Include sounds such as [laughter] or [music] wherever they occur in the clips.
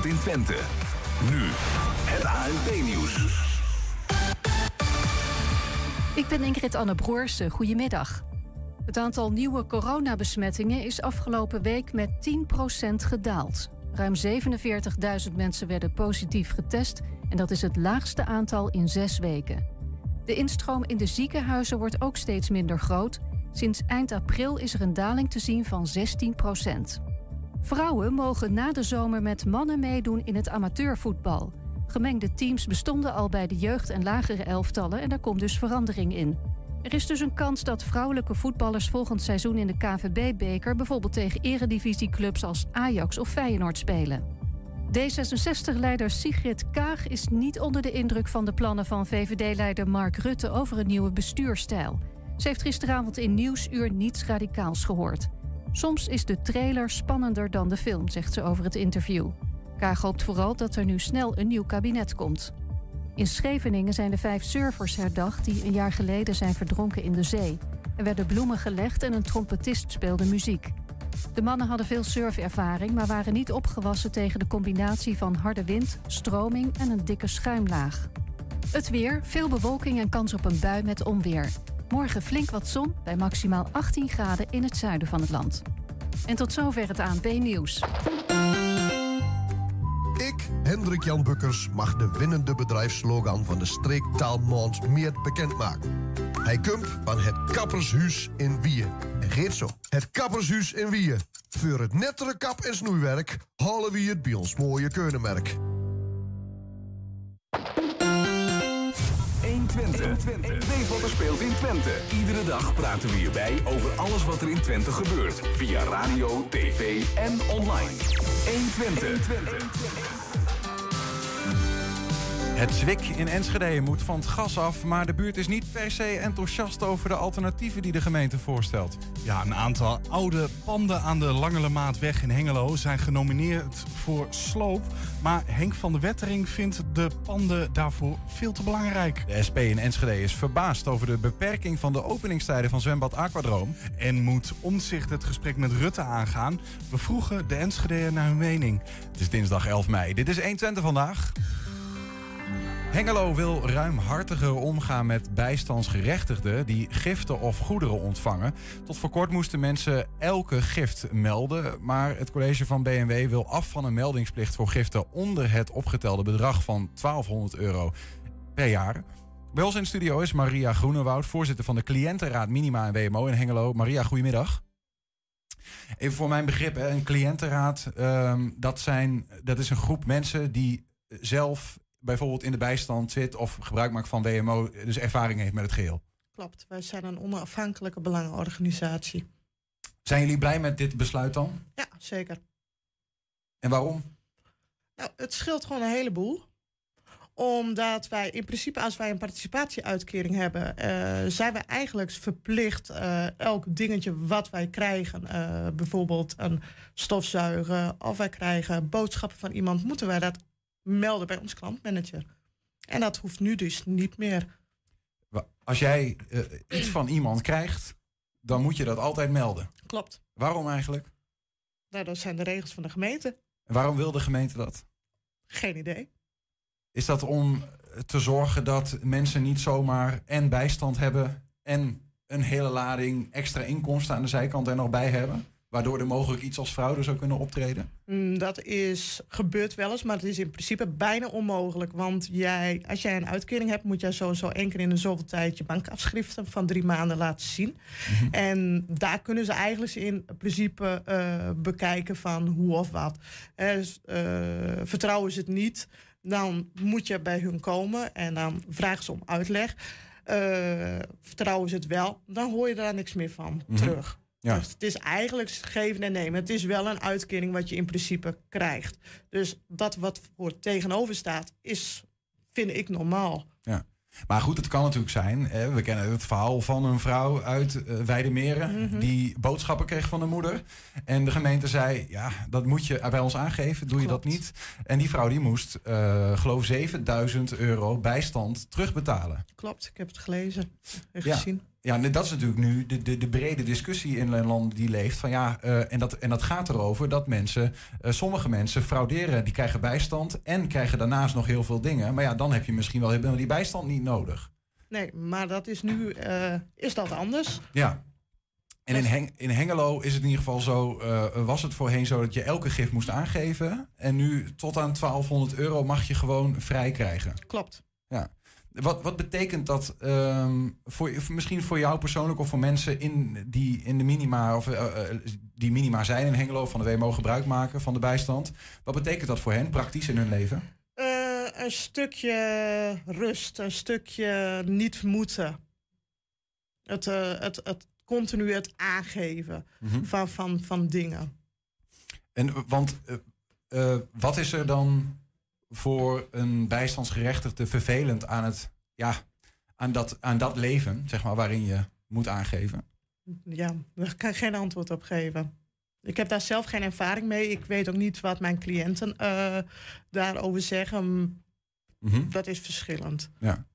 in Twente. Nu het ANP-nieuws. Ik ben Ingrid Anne Broers. Goedemiddag. Het aantal nieuwe coronabesmettingen is afgelopen week met 10% gedaald. Ruim 47.000 mensen werden positief getest en dat is het laagste aantal in zes weken. De instroom in de ziekenhuizen wordt ook steeds minder groot. Sinds eind april is er een daling te zien van 16 Vrouwen mogen na de zomer met mannen meedoen in het amateurvoetbal. Gemengde teams bestonden al bij de jeugd- en lagere elftallen en daar komt dus verandering in. Er is dus een kans dat vrouwelijke voetballers volgend seizoen in de KVB-beker bijvoorbeeld tegen eredivisieclubs als Ajax of Feyenoord spelen. D66-leider Sigrid Kaag is niet onder de indruk van de plannen van VVD-leider Mark Rutte over een nieuwe bestuurstijl. Ze heeft gisteravond in Nieuwsuur niets radicaals gehoord. Soms is de trailer spannender dan de film, zegt ze over het interview. Kaag hoopt vooral dat er nu snel een nieuw kabinet komt. In Scheveningen zijn de vijf surfers herdacht die een jaar geleden zijn verdronken in de zee. Er werden bloemen gelegd en een trompetist speelde muziek. De mannen hadden veel surfervaring, maar waren niet opgewassen tegen de combinatie van harde wind, stroming en een dikke schuimlaag. Het weer, veel bewolking en kans op een bui met onweer. Morgen flink wat zon bij maximaal 18 graden in het zuiden van het land. En tot zover het ANP-nieuws. Ik, Hendrik Jan Bukkers, mag de winnende bedrijfslogan van de streektaalmaand meer bekendmaken. Hij komt van het Kappershuis in Wieën. En geet zo. Het Kappershuis in Wieën. Voor het nettere kap- en snoeiwerk halen we het bij ons mooie keunenmerk. 120. Weet wat er speelt in Twente. Iedere dag praten we hierbij over alles wat er in Twente gebeurt. Via radio, tv en online. 120. Het Zwik in Enschede moet van het gas af, maar de buurt is niet per se enthousiast over de alternatieven die de gemeente voorstelt. Ja, een aantal oude panden aan de Langelemaatweg in Hengelo zijn genomineerd voor sloop. Maar Henk van der Wettering vindt de panden daarvoor veel te belangrijk. De SP in Enschede is verbaasd over de beperking van de openingstijden van zwembad Aquadroom. En moet omzicht het gesprek met Rutte aangaan. We vroegen de Enschede'er naar hun mening. Het is dinsdag 11 mei. Dit is 120 vandaag. Hengelo wil ruimhartiger omgaan met bijstandsgerechtigden die giften of goederen ontvangen. Tot voor kort moesten mensen elke gift melden, maar het college van BMW wil af van een meldingsplicht voor giften onder het opgetelde bedrag van 1200 euro per jaar. Bij ons in de studio is Maria Groenewoud, voorzitter van de cliëntenraad Minima en WMO in Hengelo. Maria, goedemiddag. Even voor mijn begrip, een cliëntenraad, ehm, dat, zijn, dat is een groep mensen die zelf bijvoorbeeld in de bijstand zit of gebruik maakt van WMO, dus ervaring heeft met het geheel. Klopt, wij zijn een onafhankelijke belangenorganisatie. Zijn jullie blij met dit besluit dan? Ja, zeker. En waarom? Nou, het scheelt gewoon een heleboel omdat wij in principe, als wij een participatieuitkering hebben, uh, zijn wij eigenlijk verplicht uh, elk dingetje wat wij krijgen, uh, bijvoorbeeld een stofzuigen of wij krijgen boodschappen van iemand, moeten wij dat melden bij ons klantmanager. En dat hoeft nu dus niet meer. Als jij uh, iets van iemand krijgt, dan moet je dat altijd melden. Klopt. Waarom eigenlijk? Nou, dat zijn de regels van de gemeente. En waarom wil de gemeente dat? Geen idee. Is dat om te zorgen dat mensen niet zomaar en bijstand hebben en een hele lading extra inkomsten aan de zijkant er nog bij hebben? Waardoor er mogelijk iets als fraude zou kunnen optreden? Mm, dat is gebeurt wel eens, maar het is in principe bijna onmogelijk. Want jij, als jij een uitkering hebt, moet jij sowieso één keer in de zoveel tijd je bankafschriften van drie maanden laten zien. Mhm. En daar kunnen ze eigenlijk in principe uh, bekijken van hoe of wat. Uh, vertrouwen ze het niet, dan moet je bij hun komen en dan vragen ze om uitleg. Uh, vertrouwen ze het wel, dan hoor je daar niks meer van mm -hmm. terug. Ja. Dus het is eigenlijk geven en nemen. Het is wel een uitkering wat je in principe krijgt. Dus dat wat voor tegenover staat, is, vind ik normaal. Ja. Maar goed, het kan natuurlijk zijn. Hè, we kennen het verhaal van een vrouw uit uh, Weidemeren. Mm -hmm. die boodschappen kreeg van de moeder. En de gemeente zei: Ja, dat moet je bij ons aangeven. Doe Klopt. je dat niet? En die vrouw die moest, uh, geloof 7000 euro bijstand terugbetalen. Klopt, ik heb het gelezen en ja. gezien. Ja, dat is natuurlijk nu de, de, de brede discussie in een land die leeft. Van ja, eh, en, dat, en dat gaat erover dat mensen, eh, sommige mensen frauderen, die krijgen bijstand en krijgen daarnaast nog heel veel dingen. Maar ja, dan heb je misschien wel helemaal die bijstand niet nodig. Nee, maar dat is nu eh, is dat anders. Ja. En in, Heng- in Hengelo is het in ieder geval zo, was het voorheen zo dat je elke gif moest aangeven. En nu tot aan 1200 euro mag je gewoon vrij krijgen. Klopt. Wat, wat betekent dat ehm, voor, misschien voor jou persoonlijk of voor mensen in, die in de minima of eh, eh, die minima zijn in Hengelo van de WMO gebruik maken van de bijstand? Wat betekent dat voor hen praktisch in hun leven? Eh, een stukje rust, een stukje niet moeten. Het, het, het continu het aangeven Mhm. van, van, van dingen. En want wat is er dan voor een bijstandsgerechtigde vervelend aan het ja, aan dat, aan dat leven, zeg maar, waarin je moet aangeven? Ja, daar kan ik geen antwoord op geven. Ik heb daar zelf geen ervaring mee. Ik weet ook niet wat mijn cliënten eh, daarover zeggen. Mhm. Dat is verschillend. Ja.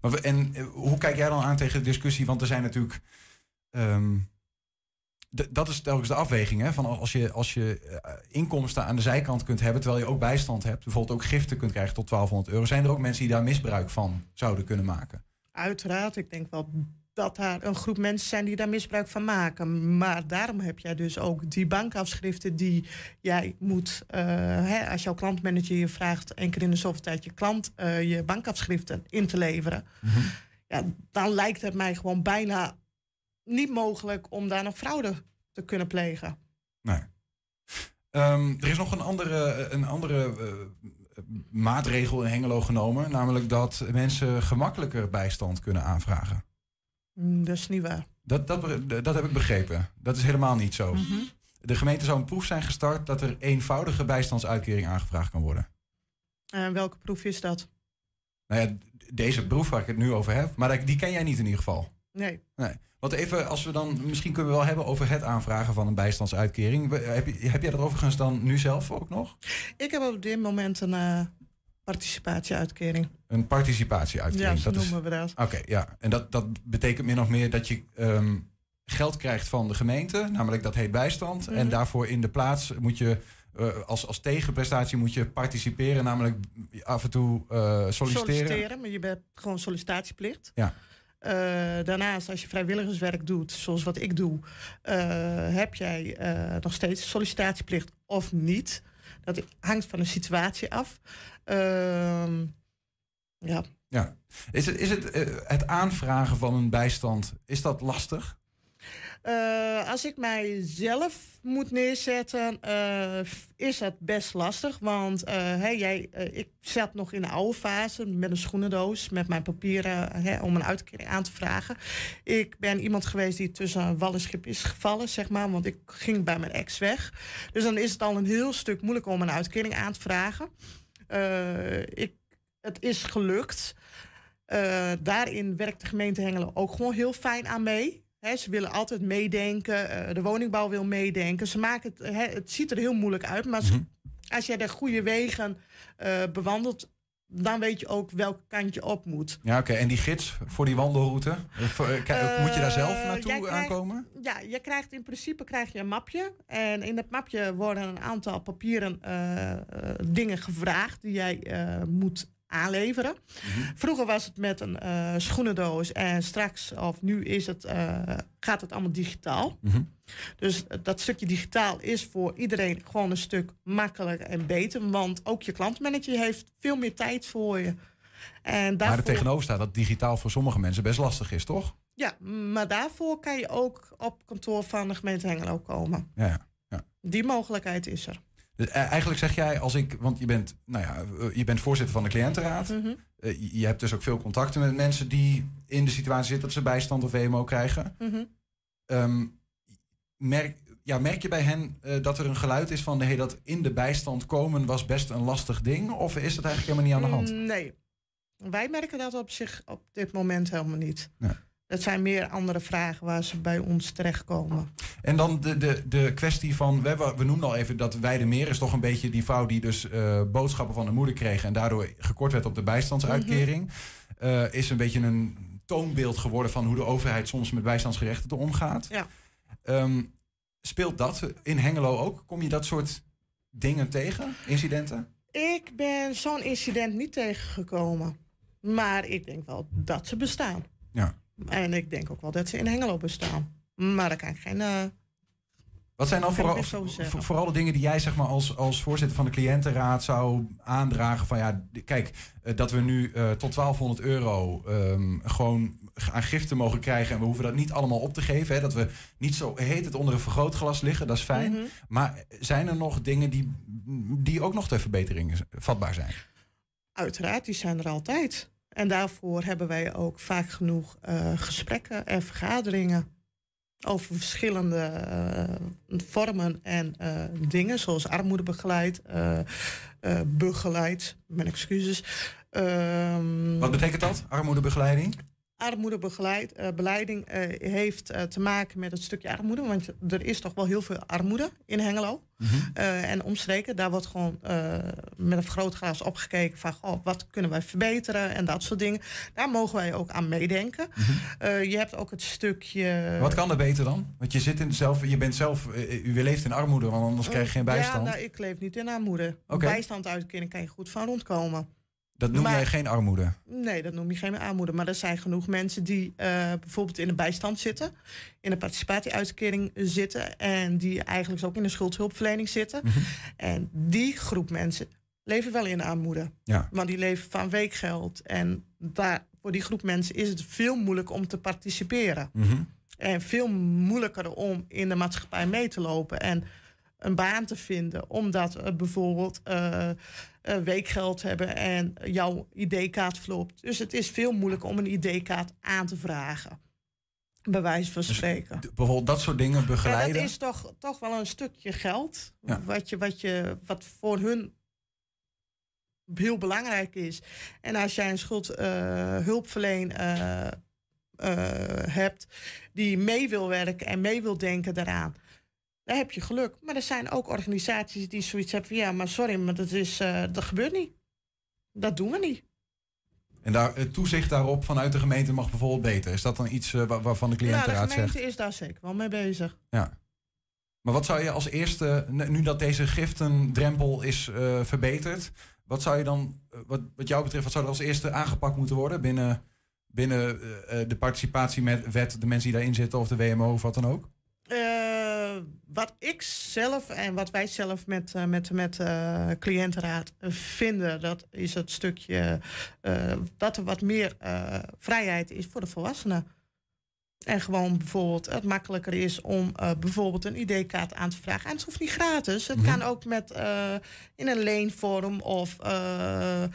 Maar we- en eh, hoe kijk jij dan aan tegen de discussie? Want er zijn natuurlijk. ehm, dat is telkens de afweging. Hè? Van als je, als je eh, inkomsten aan de zijkant kunt hebben, terwijl je ook bijstand hebt, bijvoorbeeld ook giften kunt krijgen tot 1200 euro, zijn er ook mensen die daar misbruik van zouden kunnen maken? Uiteraard, ik denk wel dat daar een groep mensen zijn die daar misbruik van maken. Maar daarom heb jij dus ook die bankafschriften die jij moet, eh, hè, als jouw klantmanager je vraagt één keer in de zoveel tijd je klant eh, je bankafschriften in te leveren. Ja, dan lijkt het mij gewoon bijna niet mogelijk om daar nog fraude te kunnen plegen. Nee. Ehm, er is nog een andere, een andere eh, maatregel in Hengelo genomen, namelijk dat mensen gemakkelijker bijstand kunnen aanvragen. Mm, Dat is niet waar. Dat, dat, dat heb ik begrepen. Dat is helemaal niet zo. De gemeente zou een proef zijn gestart dat er eenvoudige bijstandsuitkering aangevraagd kan worden. En welke proef is dat? Nou ja, deze proef waar ik het nu over heb, maar die ken jij niet in ieder geval. Nee. Nee. Want even, als we dan, misschien kunnen we wel hebben over het aanvragen van een bijstandsuitkering. We- Heb, je, heb jij dat overigens dan nu zelf ook nog? Ik heb op dit moment een eh, participatieuitkering. Een participatieuitkering. Ja, dat is, noemen we dat. Oké, ja. En dat, dat betekent min of meer dat je ehm, geld krijgt van de gemeente, namelijk dat heet bijstand. En Mhm. daarvoor in de plaats moet je eh, als, als tegenprestatie moet je participeren, namelijk af en toe eh, solliciteren. maar je hebt gewoon sollicitatieplicht. Ja. Eh, daarnaast, als je vrijwilligerswerk doet, zoals wat ik doe, eh, heb jij eh, nog steeds sollicitatieplicht of niet. Dat hangt van de situatie af. Ehm, ja, Ja. Is het, is het, het aanvragen van een bijstand, is dat lastig? Eh, als ik mijzelf moet neerzetten, eh, is dat best lastig. Want eh, hè, jij, ik zat nog in de oude fase met een schoenendoos, met mijn papieren om een uitkering aan te vragen. Ik ben iemand geweest die tussen wal en schip is gevallen, zeg maar, want ik ging bij mijn ex weg. Dus dan is het al een heel stuk moeilijker om een uitkering aan te vragen. Ik, het is gelukt. Daarin werkt de gemeente Hengelo ook gewoon heel fijn aan mee. Ze willen altijd meedenken. eh, de woningbouw wil meedenken. Ze maken het, het ziet er heel moeilijk uit. Maar als jij de goede wegen eh, bewandelt, dan weet je ook welk kant je op moet. Ja, oké. En die gids voor die wandelroute, eh, voor- moet je daar zelf naartoe krijgt- aankomen? Ja, je krijgt in principe krijg je een mapje. En in dat mapje worden een aantal papieren dingen gevraagd die jij moet aanleveren. Vroeger was het met een eh, schoenendoos en straks, of nu is het, eh, gaat het allemaal digitaal. Mhm. Dus dat stukje digitaal is voor iedereen gewoon een stuk makkelijker en beter. Want ook je klantmanager heeft veel meer tijd voor je. En Maar er tegenover staat dat digitaal voor sommige mensen best lastig is, toch? ja, maar daarvoor kan je ook op kantoor van de gemeente Hengelo komen. Ja, ja. Die mogelijkheid is er. Dus, eh, eigenlijk zeg jij, als ik, want je bent, nou ja, eh, je bent voorzitter van de cliëntenraad. Mhm. Eh, je- je hebt dus ook veel contacten met mensen die in de situatie zitten dat ze bijstand of WMO krijgen. Mhm. Ehm, merk, ja, merk je bij hen dat er een geluid is van hey, dat in de bijstand komen was best een lastig ding? Of is dat eigenlijk helemaal niet aan de hand? Mm, Nee. Wij merken dat op zich op dit moment helemaal niet. Ja. Het zijn meer andere vragen waar ze bij ons terechtkomen. En dan de, de, de kwestie van, we, hebben, we noemden al even dat Weidemeer is toch een beetje die vrouw die dus eh, boodschappen van de moeder kreeg en daardoor gekort werd op de bijstandsuitkering. Eh, is een beetje een toonbeeld geworden van hoe de overheid soms met bijstandsgerechtigden omgaat. Ja. Ehm, speelt dat in Hengelo ook? Kom je dat soort dingen tegen, incidenten? Ik ben zo'n incident niet tegengekomen. Maar ik denk wel dat ze bestaan. Ja. En ik denk ook wel dat ze in Hengelo bestaan. Maar daar kan ik geen... eh, Wat zijn dan vooral, vooral de dingen die jij zeg maar, als, als voorzitter van de cliëntenraad zou aandragen? Van ja, kijk, eh, dat we nu eh, tot 1200 euro ehm, gewoon aan giften mogen krijgen. En we hoeven dat niet allemaal op te geven. Hè, dat we niet zo heet het onder een vergrootglas liggen, dat is fijn. mhm. Maar zijn er nog dingen die, die ook nog ter verbetering vatbaar zijn? Uiteraard, die zijn er altijd. En daarvoor hebben wij ook vaak genoeg eh, gesprekken en vergaderingen over verschillende eh, vormen en eh, dingen, zoals armoedebegeleid, begeleid, mijn excuses. Ehm, Wat betekent dat, armoedebegeleiding? Armoedebegeleid, eh, beleiding eh, heeft eh, te maken met het stukje armoede. Want er is toch wel heel veel armoede in Hengelo. Mhm. En omstreken, daar wordt gewoon met een vergrootglas opgekeken van goh, wat kunnen wij verbeteren en dat soort dingen. Daar mogen wij ook aan meedenken. Eh, je hebt ook het stukje. Mhm. Wat kan er beter dan? Want je, zit in zelf, je bent zelf, u leeft in armoede, want anders krijg je geen bijstand. Ja, nou, ik leef niet in armoede. Oké. Bijstandsuitkering kan je goed van rondkomen. Dat noem maar- jij geen armoede. Nee, dat noem je geen armoede. Maar er zijn genoeg mensen die eh, bijvoorbeeld in de bijstand zitten, in de participatieuitkering zitten en die eigenlijk ook in de schuldhulpverlening zitten. Mhm. En die groep mensen leven wel in armoede. Ja. Want die leven van weekgeld. En daar, voor die groep mensen is het veel moeilijker om te participeren. Mhm. En veel moeilijker om in de maatschappij mee te lopen en een baan te vinden. Omdat bijvoorbeeld eh, eh, weekgeld hebben en jouw ID-kaart verloopt. Dus het is veel moeilijker om een ID-kaart aan te vragen. Bij wijze van Dus spreken. Bijvoorbeeld dat soort dingen Ja, begeleiden. dat is toch, toch wel een stukje geld. Ja. Wat, je, wat, je, wat voor hun heel belangrijk is. En als jij een schuldhulpverleen eh, hebt die mee wil werken en mee wil denken daaraan. Dan heb je geluk. Maar er zijn ook organisaties die zoiets hebben van ja, maar sorry, maar dat, is, eh, dat gebeurt niet. Dat doen we niet. En daar, het toezicht daarop vanuit de gemeente mag bijvoorbeeld beter. Is dat dan iets eh, wa- waarvan de Nou, de cliëntenraad gemeente zegt? is daar zeker wel mee bezig. Ja. Maar wat zou je als eerste, nu dat deze giftendrempel is eh, verbeterd, wat zou je dan, wat, wat jou betreft, wat zou er als eerste aangepakt moeten worden binnen, binnen de participatie met wet, de mensen die daarin zitten of de WMO of wat dan ook? Eh, wat ik zelf en wat wij zelf met, eh, met, met eh, cliëntenraad eh, vinden, dat is het stukje eh, dat er wat meer eh, vrijheid is voor de volwassenen. En gewoon bijvoorbeeld het makkelijker is om eh, bijvoorbeeld een ID-kaart aan te vragen. En het hoeft niet gratis. Het Mhm. kan ook met, eh, in een leenvorm of eh, eh,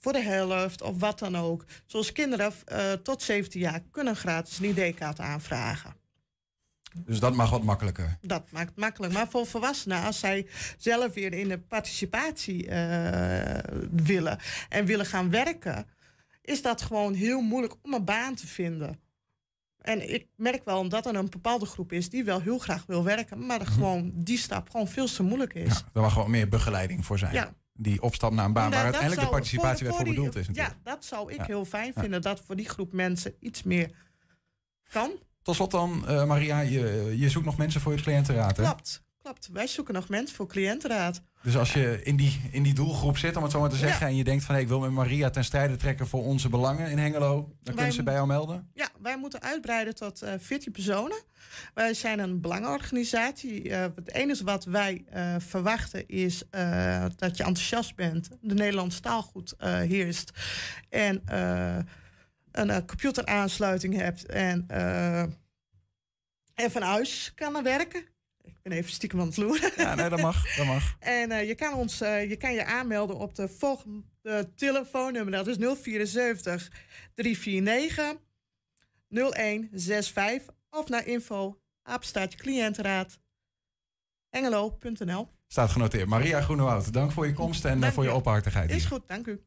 voor de helft of wat dan ook. Zoals kinderen eh, tot 17 jaar kunnen gratis een ID-kaart aanvragen. Dus dat mag wat makkelijker. Dat maakt makkelijk. Maar voor volwassenen, als zij zelf weer in de participatie eh, willen en willen gaan werken, is dat gewoon heel moeilijk om een baan te vinden. En ik merk wel omdat er een bepaalde groep is die wel heel graag wil werken, maar er gewoon die stap gewoon veel te moeilijk is. Ja, daar mag wel meer begeleiding voor zijn. Ja. Die opstap naar een baan waar uiteindelijk de participatiewet voor, die- bedoeld is natuurlijk. Ja, dat zou ik Ja. heel fijn vinden, dat voor die groep mensen iets meer kan. Tot slot dan, eh, Maria, je, je zoekt nog mensen voor je cliëntenraad, hè? Klopt, klopt. Wij zoeken nog mensen voor cliëntenraad. Dus als je in die, in die doelgroep zit, om het zo maar te zeggen, Ja. en je denkt van hey, ik wil met Maria ten strijde trekken voor onze belangen in Hengelo, dan Wij kunnen ze bij jou melden. Ja, wij moeten uitbreiden tot eh 14 personen. Wij zijn een belangenorganisatie. Eh, het enige wat wij verwachten is dat je enthousiast bent, de Nederlandse taal goed heerst en een eh, computeraansluiting hebt en, eh, en van huis kan werken. Ik ben even stiekem aan het loeren. Ja, nee, dat mag. Dat mag. [laughs] En eh, je, kan ons, je kan je aanmelden op de volgende telefoonnummer. Dat is 074 349 0165. Of naar info cliëntenraad engelo.nl. Staat genoteerd. Maria Groenewoud, dank voor je komst en Dank voor je openhartigheid. Is goed, dank u.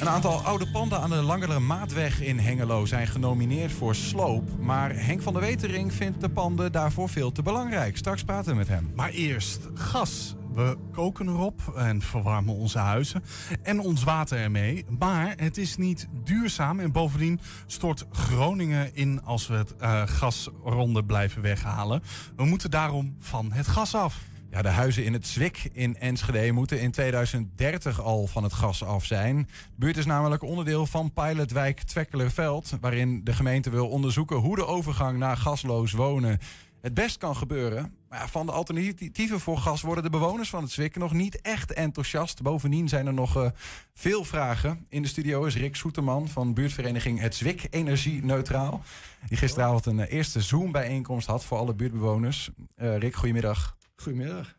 Een aantal oude panden aan de Langere Maatweg in Hengelo zijn genomineerd voor sloop. Maar Henk van der Wetering vindt de panden daarvoor veel te belangrijk. Straks praten we met hem. Maar eerst gas. We koken erop en verwarmen onze huizen en ons water ermee. Maar het is niet duurzaam en bovendien stort Groningen in als we het uh, gasronde blijven weghalen. We moeten daarom van het gas af. Ja, de huizen in het Zwik in Enschede moeten in 2030 al van het gas af zijn. De buurt is namelijk onderdeel van pilotwijk Twekkelerveld... waarin de gemeente wil onderzoeken hoe de overgang naar gasloos wonen het best kan gebeuren. Maar van de alternatieven voor gas worden de bewoners van het Zwik nog niet echt enthousiast. Bovendien zijn er nog uh, veel vragen. In de studio is Rick Soeterman van buurtvereniging Het Zwik Energie Neutraal. Die gisteravond een uh, eerste Zoom-bijeenkomst had voor alle buurtbewoners. Uh, Rick, goedemiddag. Goedemiddag.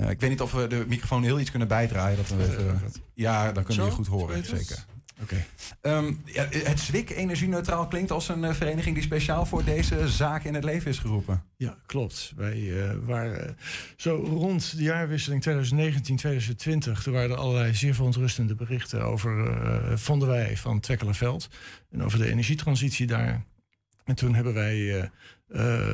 Uh, ik weet niet of we de microfoon heel iets kunnen bijdraaien. Dat we even, ja, dan kunnen we je goed horen. Zeker. Oké. Okay. Um, ja, het Zwik energie-neutraal klinkt als een uh, vereniging die speciaal voor deze zaak in het leven is geroepen. Ja, klopt. Wij uh, waren zo rond de jaarwisseling 2019-2020. Toen waren er allerlei zeer verontrustende berichten over, vonden wij, van Twekkelerveld. En over de energietransitie daar. En toen hebben wij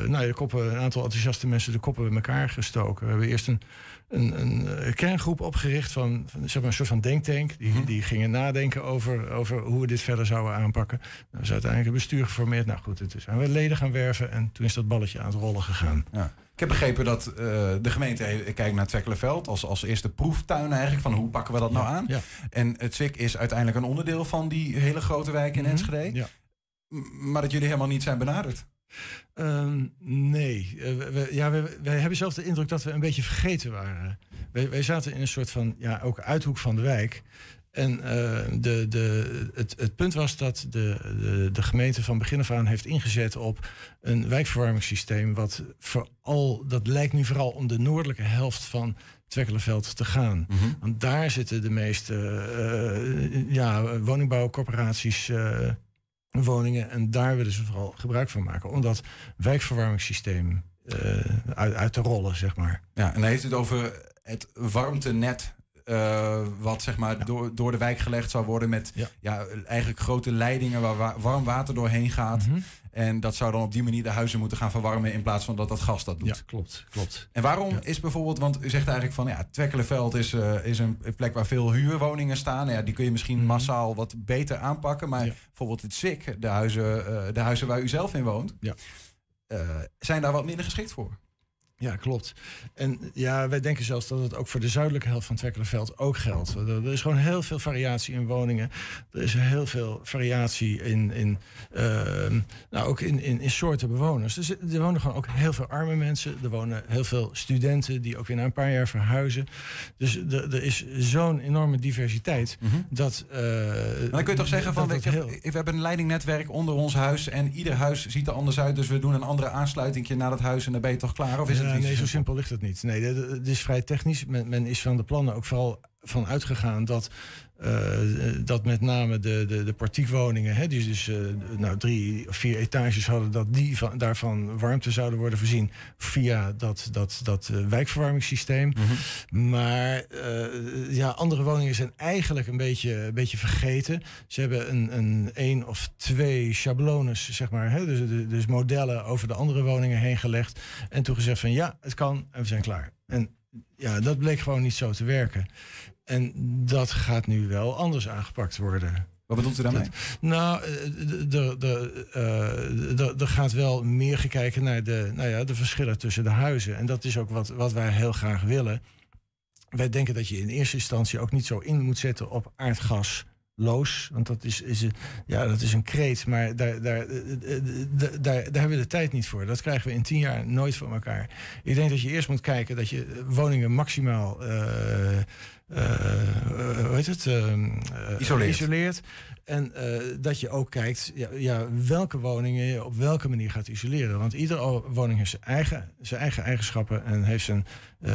nou, de koppen, een aantal enthousiaste mensen de koppen bij elkaar gestoken. We hebben eerst een, een, een, kerngroep opgericht van, van, zeg maar een soort van denktank. Die, die gingen nadenken over, over hoe we dit verder zouden aanpakken. Nou, is uiteindelijk een bestuur geformeerd. Nou goed, het is, zijn we leden gaan werven en toen is dat balletje aan het rollen gegaan. Ja. Ik heb begrepen dat uh, de gemeente kijkt naar Twekkelenveld als, als eerste proeftuin eigenlijk. Van hoe pakken we dat nou aan? Ja. En het Zwik is uiteindelijk een onderdeel van die hele grote wijk in Enschede. Ja. Maar dat jullie helemaal niet zijn benaderd. Um, nee, uh, we, ja, we, wij hebben zelf de indruk dat we een beetje vergeten waren. Wij, wij zaten in een soort van, ja, ook uithoek van de wijk. En uh, de, de, het, het punt was dat de, de, de gemeente van begin af aan heeft ingezet op een wijkverwarmingssysteem. Wat vooral, dat lijkt nu vooral om de noordelijke helft van Twekkelenveld te gaan. Mm -hmm. Want daar zitten de meeste uh, ja, woningbouwcorporaties woningen. En daar willen ze vooral gebruik van maken. Om dat wijkverwarmingssysteem uh, uit, uit te rollen, zeg maar. Ja, en dan heeft het over het warmtenet. Uh, wat zeg maar ja. door, door de wijk gelegd zou worden met ja. ja eigenlijk grote leidingen waar wa warm water doorheen gaat. Mm -hmm. En dat zou dan op die manier de huizen moeten gaan verwarmen in plaats van dat dat gas dat doet. Ja, klopt. klopt. En waarom ja. is bijvoorbeeld, want u zegt eigenlijk van ja, Twekkelenveld is, uh, is een plek waar veel huurwoningen staan. Ja, die kun je misschien Mhm. massaal wat beter aanpakken. Maar Ja. bijvoorbeeld het Zwik, de huizen, uh, de huizen waar u zelf in woont, Ja. uh, zijn daar wat minder geschikt voor. Ja, klopt. En ja, wij denken zelfs dat het ook voor de zuidelijke helft van Twekkelenveld ook geldt. Er, is gewoon heel veel variatie in woningen. Er is heel veel variatie in, in, uh, nou, ook in, in, in soorten bewoners. Dus er wonen gewoon ook heel veel arme mensen. Er wonen heel veel studenten die ook weer na een paar jaar verhuizen. Dus er, er is zo'n enorme diversiteit Mm -hmm. dat... Uh, maar dan kun je toch zeggen van, heel... we hebben een leidingnetwerk onder ons huis en ieder huis ziet er anders uit. Dus we doen een andere aansluiting naar dat huis en dan ben je toch klaar? Of is het nee, zo simpel ligt het niet. Nee, het is vrij technisch. Men, men, is van de plannen ook vooral van uitgegaan dat, uh, dat met name de, de, de partiekwoningen, hè, die dus uh, nou, drie of vier etages hadden, dat die van, daarvan warmte zouden worden voorzien via dat, dat, dat uh, wijkverwarmingssysteem. Mm -hmm. Maar ja, andere woningen zijn eigenlijk een beetje, een beetje vergeten. Ze hebben een, een één of twee schablones, zeg maar, hè, dus, dus modellen over de andere woningen heen gelegd. En toen gezegd van ja, het kan en we zijn klaar. En ja, dat bleek gewoon niet zo te werken. En dat gaat nu wel anders aangepakt worden. Wat bedoelt u daarmee? Dat, nou, er gaat wel meer gekeken naar de, nou ja, de verschillen tussen de huizen. En dat is ook wat, wat wij heel graag willen. Wij denken dat je in eerste instantie ook niet zo in moet zetten op aardgas loos. Want dat is, is, een, ja, dat is een kreet, maar daar, daar, daar, daar, daar hebben we de tijd niet voor. Dat krijgen we in tien jaar nooit voor elkaar. Ik denk dat je eerst moet kijken dat je woningen maximaal. Uh, heet het? Uh, isoleert. En uh, dat je ook kijkt ja, ja, welke woningen je op welke manier gaat isoleren. Want iedere woning heeft zijn eigen, zijn eigen eigenschappen en heeft zijn, uh,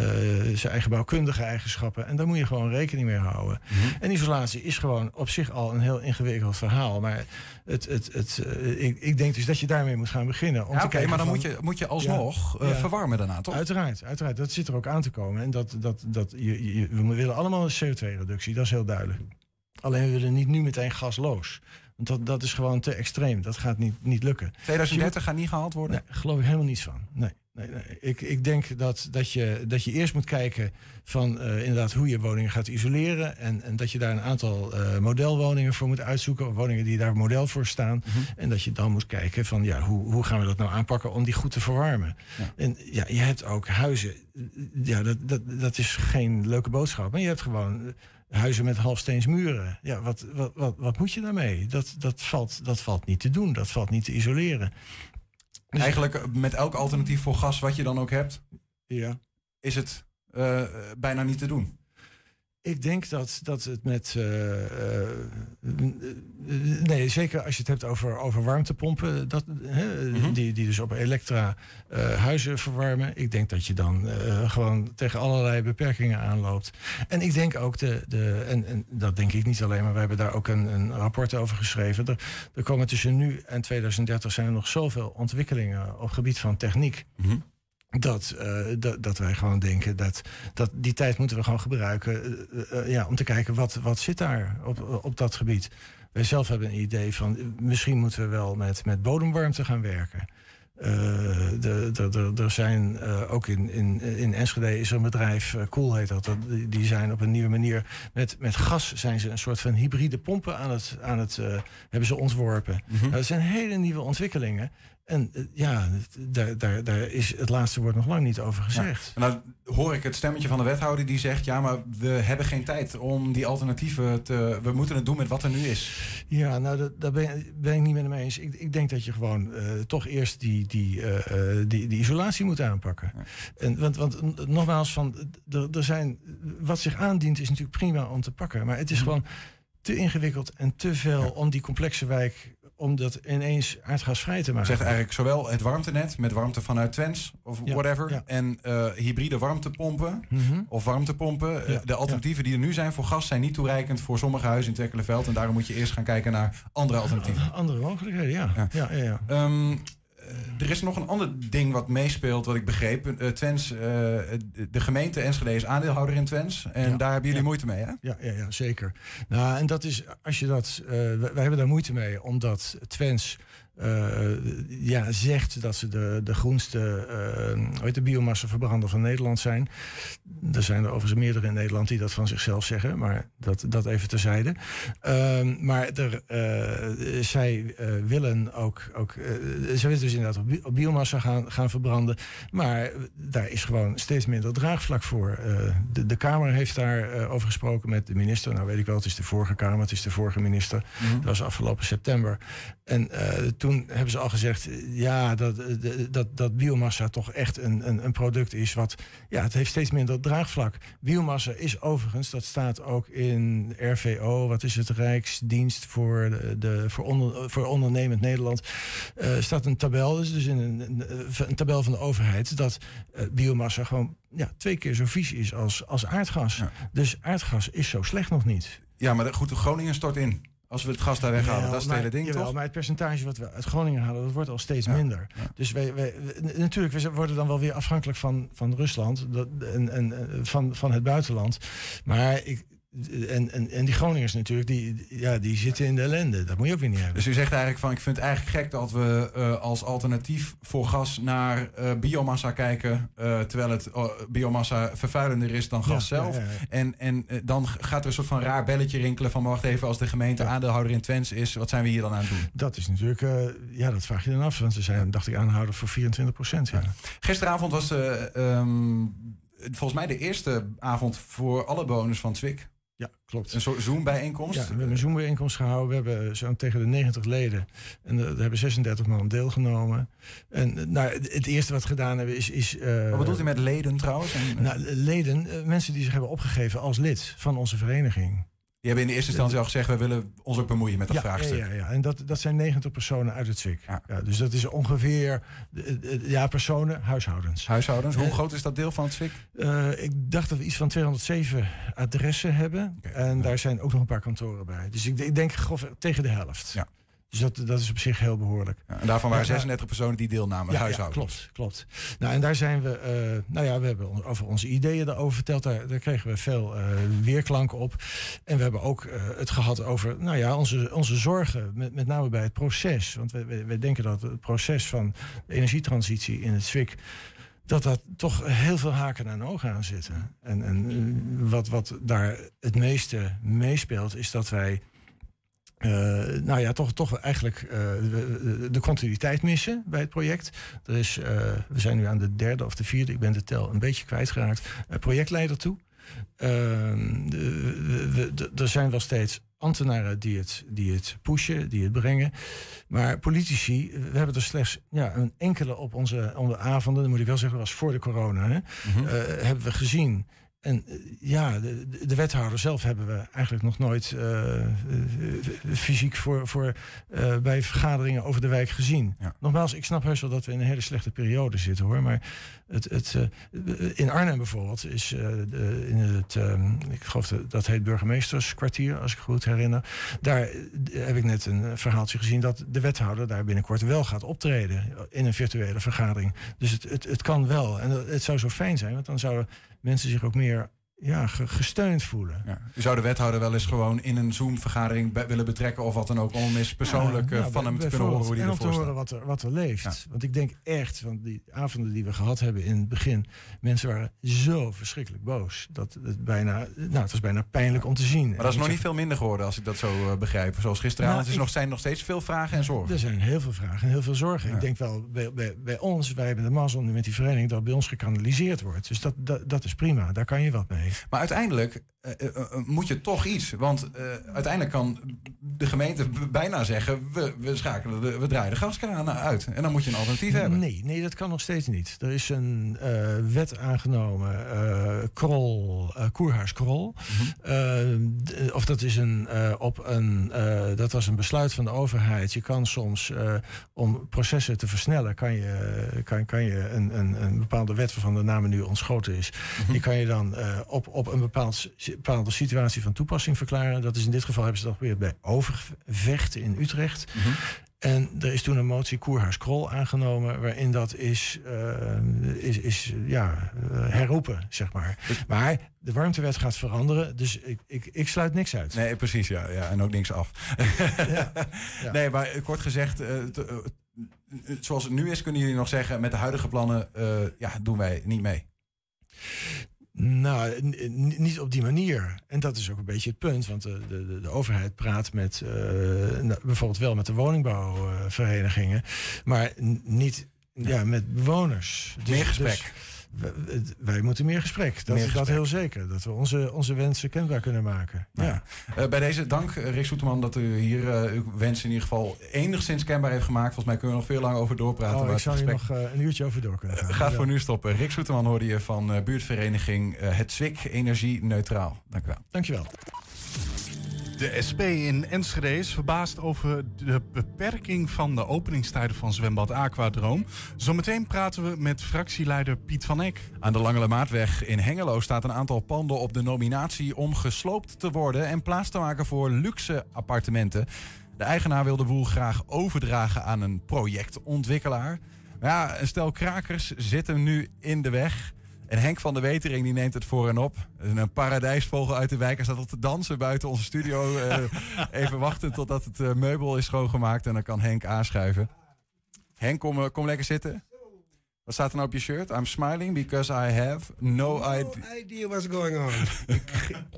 zijn eigen bouwkundige eigenschappen. En daar moet je gewoon rekening mee houden. Mm -hmm. En isolatie is gewoon op zich al een heel ingewikkeld verhaal. Maar het, het, het, uh, ik, ik, denk dus dat je daarmee moet gaan beginnen. Om ja, te Oké, okay, kijken maar dan van, moet je, moet je alsnog ja, verwarmen daarna, toch? Uiteraard, uiteraard. Dat zit er ook aan te komen. En dat, dat, dat, je, je, we willen allemaal een CO2-reductie, dat is heel duidelijk. Alleen we willen niet nu meteen gasloos. Want dat, dat is gewoon te extreem. Dat gaat niet, niet lukken. 2030 gaat niet gehaald worden? Nee, geloof ik helemaal niets van. Nee, nee, nee. Ik, ik denk dat, dat, je, dat je eerst moet kijken van eh, inderdaad hoe je woningen gaat isoleren. En, en dat je daar een aantal eh, modelwoningen voor moet uitzoeken. Woningen die daar model voor staan. En dat je dan moet kijken van ja, hoe, hoe gaan we dat nou aanpakken om die goed te verwarmen. En ja, je hebt ook huizen. Ja, dat, dat, dat is geen leuke boodschap. Maar je hebt gewoon huizen met halfsteens muren. Ja, wat, wat, wat, wat moet je daarmee? Dat, dat, valt, dat valt niet te doen. Dat valt niet te isoleren. Dus- Eigenlijk eh, met elk alternatief voor gas wat je dan ook hebt, Ja. is het eh, bijna niet te doen. Ik denk dat, dat het met. eh, eh, nee, zeker als je het hebt over, over warmtepompen. Dat, hè, Mhm. die, die dus op elektra eh, huizen verwarmen. Ik denk dat je dan eh, gewoon tegen allerlei beperkingen aanloopt. En ik denk ook, de, de, en, en dat denk ik niet alleen, maar we hebben daar ook een, een rapport over geschreven. Er, er komen tussen nu en 2030 zijn er nog zoveel ontwikkelingen op gebied van techniek. Mhm. Dat, eh, dat, dat wij gewoon denken dat, dat die tijd moeten we gewoon gebruiken eh, eh, ja, om te kijken wat, wat zit daar op, op dat gebied. Wij zelf hebben een idee van misschien moeten we wel met, met bodemwarmte gaan werken. Er zijn ook in, in, in Enschede is er een bedrijf, Cool heet dat, die- zijn op een nieuwe manier met, met gas zijn ze een soort van hybride pompen aan het, aan het hebben ze ontworpen. Mhm. Nou, dat zijn hele nieuwe ontwikkelingen. En eh, ja, daar, daar, daar is het laatste woord nog lang niet over gezegd. En dan hoor ik het stemmetje van de wethouder die zegt... ja, maar we hebben geen tijd om die alternatieven te... we moeten het doen met wat er nu is. Ja, nou, dat, daar ben, ben ik niet met hem eens. Ik, ik denk dat je gewoon eh, toch eerst die, die, eh, die, die isolatie moet aanpakken. En, want, want nogmaals, van, er, er zijn, wat zich aandient is natuurlijk prima om te pakken. Maar het is gewoon te ingewikkeld en te veel om die complexe wijk... om dat ineens aardgasvrij te maken. Zegt eigenlijk zowel het warmtenet met warmte vanuit Twents of Ja, whatever... ja. en eh, hybride warmtepompen Mhm. of warmtepompen. Eh, Ja, de alternatieven die er nu zijn voor gas zijn niet toereikend voor sommige huizen in Tekkelenveld. En daarom moet je eerst gaan kijken naar andere alternatieven. Andere mogelijkheden, ja. Ja. ja. eh, er is nog een ander ding wat meespeelt, wat ik begreep. Eh Twents, eh, de- gemeente Enschede is aandeelhouder in Twents. En Ja, daar hebben jullie ja. moeite mee, hè? Ja, ja, ja, zeker. Nou, en dat is, als je dat, eh, wij, hebben daar moeite mee, omdat Twents eh, ja, zegt dat ze de, de groenste heet de biomassaverbrander van Nederland zijn. Er zijn er overigens meerdere in Nederland die dat van zichzelf zeggen, maar dat, dat even terzijde. Ehm, maar er, eh, zij willen ook, ook zij willen dus inderdaad op, bi- op biomassa gaan, gaan verbranden. Maar daar is gewoon steeds minder draagvlak voor. De, de Kamer heeft daar over gesproken met de minister. Nou weet ik wel, het is de vorige Kamer, het is de vorige minister. Dat was afgelopen september. En eh, toen hebben ze al gezegd, ja, dat, eh, dat, dat biomassa toch echt een, een, een product is wat, ja, het heeft steeds minder draagvlak. Biomassa is overigens, dat staat ook in RVO, wat is het, Rijksdienst voor, de, de, voor, onder, voor ondernemend Nederland, eh, staat een tabel, dus dus in een, een, tabel van de overheid, dat eh, biomassa gewoon ja, twee keer zo vies is als, als aardgas. Ja. Dus aardgas is zo slecht nog niet. Ja, maar de- goed, Groningen stort in. Als we het gas daar weghalen, dat is het hele ding, jawel, toch? Maar het percentage wat we uit Groningen halen, dat wordt al steeds Ja, minder. ja. Dus wij, wij, we- natuurlijk, we worden dan wel weer afhankelijk van, van Rusland dat, en, en eh, van, van het buitenland. Maar ik, en, en, en die Groningers natuurlijk, die, ja, die zitten in de ellende. Dat moet je ook weer niet hebben. Dus u zegt eigenlijk van, ik vind het eigenlijk gek dat we eh, als alternatief voor gas naar eh, biomassa kijken, eh, terwijl het eh, biomassa vervuilender is dan gas Ja, zelf. ja, ja, ja. En, en dan gaat er een soort van raar belletje rinkelen van, wacht even, als de gemeente aandeelhouder in Twents is, wat zijn we hier dan aan het doen? Dat is natuurlijk, ja, dat vraag je dan af. Want ze zijn, dacht ik, aanhouden voor 24 procent. Gisteravond was eh, ehm, volgens mij de eerste avond voor alle bewoners van Twik. Ja, klopt. Een soort Zoom-bijeenkomst. Ja, we hebben een Zoom-bijeenkomst gehouden. We hebben zo'n tegen de 90 leden. En er hebben 36 man deelgenomen. En eh, nou, het eerste wat we gedaan hebben is... is eh, Wat bedoelt u met leden trouwens? En, eh, Nou, leden, eh, mensen die zich hebben opgegeven als lid van onze vereniging. Die hebben in de eerste instantie al gezegd, we willen ons ook bemoeien met dat ja, vraagstuk. Ja, ja, ja. En dat, dat zijn 90 personen uit het ZWIK. Ja. Ja. dus dat is ongeveer, eh, eh, ja, personen, huishoudens. Huishoudens, hoe Eh, groot is dat deel van het? Eh, ik dacht dat we iets van 207 adressen hebben. En daar zijn ook nog een paar kantoren bij. Dus ik, ik denk grof tegen de helft. Ja. Dus dat, dat is op zich heel behoorlijk. Ja, en daarvan waren Ja, 36 personen die deelnamen, Ja, klopt, klopt. Nou, en daar zijn we, eh, nou ja, we hebben over onze ideeën daarover verteld. Daar, daar kregen we veel eh, weerklanken op. En we hebben ook eh, het gehad over, nou ja, onze, onze zorgen, met, met name bij het proces. Want wij, wij, wij denken dat het proces van de energietransitie in het SWIC dat dat toch heel veel haken en ogen aan zitten. En, en wat, wat daar het meeste meespeelt, is dat wij. Eh, nou ja, toch, toch eigenlijk eh, de, de continuïteit missen bij het project. Er is, eh, we zijn nu aan de derde of de vierde, ik ben de tel een beetje kwijtgeraakt, projectleider toe. Ehm, er zijn wel steeds ambtenaren die het, die het pushen, die het brengen. Maar politici, we hebben er slechts ja, een enkele op onze, onze avonden, dan moet ik wel zeggen, dat was voor de corona, hè, Mhm. hebben we gezien. En eh, ja, de, de- de wethouder zelf hebben we eigenlijk nog nooit eh, eh, fysiek voor, voor, bij vergaderingen over de wijk gezien. Ja. Nogmaals, ik snap heus wel dat we in een hele slechte periode zitten hoor. Maar het, het, in Arnhem bijvoorbeeld is de- in het, eh, ik geloof dat, dat heet burgemeesterskwartier, als ik goed herinner. Daar heb ik net een verhaaltje gezien dat de wethouder daar binnenkort wel gaat optreden in een virtuele vergadering. Dus het, het, het kan wel. En het zou zo fijn zijn, want dan zouden mensen zich ook meer ja, ge- gesteund voelen. Ja. U zou de wethouder wel eens gewoon in een Zoom-vergadering be- willen betrekken of wat dan ook, om eens persoonlijk Ja, eh, van hem te kunnen horen hoe hij en om te ervoor horen staat. wat er, wat er leeft. Want ik denk echt, van die avonden die we gehad hebben in het begin, mensen waren zo verschrikkelijk boos. Dat het bijna, nou, het was bijna pijnlijk om te zien. Maar dat is nog niet veel minder geworden als ik dat zo eh, begrijp. Zoals gisteravond. Nou, het is nog, zijn nog steeds veel vragen en zorgen. Er zijn heel veel vragen en heel veel zorgen. Ik denk wel bij, bij, bij ons, wij hebben de mazzel nu met die vereniging, dat bij ons gekanaliseerd wordt. Dus dat, dat, dat is prima, daar kan je wat mee. Maar uiteindelijk eh, eh, eh, moet je toch iets. Want uiteindelijk kan de gemeente bijna zeggen: we, we schakelen, de, we draaien de gaskraan uit. En dan moet je een alternatief hebben. Nee, nee, dat kan nog steeds niet. Er is een wet aangenomen, Krol, Koerhuis Krol. Mhm. Of dat is een, op een, dat was een besluit van de overheid. Je kan soms, om processen te versnellen, kan je, kan, kan je een, een, een bepaalde wet waarvan de naam nu ontschoten is. Mhm. Die kan je dan op, op een bepaald, bepaalde situatie van toepassing verklaren. Dat is in dit geval hebben ze dat geprobeerd bij Overvecht in Utrecht. Mhm. En er is toen een motie Koerhuis Krol aangenomen, waarin dat is, eh, is, is ja, eh, herroepen, zeg maar. Maar de warmtewet gaat veranderen, dus ik, ik, ik sluit niks uit. Nee, precies, ja, ja. En ook niks af. Ja, [laughs] ja. Nee, maar eh, kort gezegd, zoals het nu is, kunnen jullie nog zeggen: met de huidige plannen ja, doen wij niet mee. Nou, niet op die manier. En dat is ook een beetje het punt. Want de, de, de, de overheid praat met, eh, nou, bijvoorbeeld wel met de woningbouwverenigingen, maar niet ja, met bewoners. Dus- Meer gesprek. dus wij moeten meer gesprek. Dat, Meer dat heel zeker. Dat we onze, onze wensen kenbaar kunnen maken. Ja. Ja. Eh, bij deze dank, eh, Rick Soeterman, dat u hier eh, uw wensen in ieder geval enigszins kenbaar heeft gemaakt. Volgens mij kunnen we nog veel lang over doorpraten. Oh, ik zou hier nog een uurtje over door kunnen gaan. [laughs] gaat Ja. voor nu stoppen. Rick Soeterman hoorde je van buurtvereniging Het Zwik Energie Neutraal. Dank u wel. Dankjewel. De SP in Enschede is verbaasd over de beperking van de openingstijden van zwembad Aquadroom. Zometeen praten we met fractieleider Piet van Eck. Aan de Lange Maatweg in Hengelo staat een aantal panden op de nominatie om gesloopt te worden en plaats te maken voor luxe appartementen. De eigenaar wil de boel graag overdragen aan een projectontwikkelaar. Ja, een stel krakers zit hem nu in de weg. En Henk van der Wetering die neemt het voor en op. Een paradijsvogel uit de wijk. Hij staat al te dansen buiten onze studio. Eh, [laughs] even wachten totdat het eh, meubel is schoongemaakt. En dan kan Henk aanschuiven. Henk, kom, eh, kom lekker zitten. Wat staat er nou op je shirt? I'm smiling because I have no idea. No idea what's going on. [laughs] ik,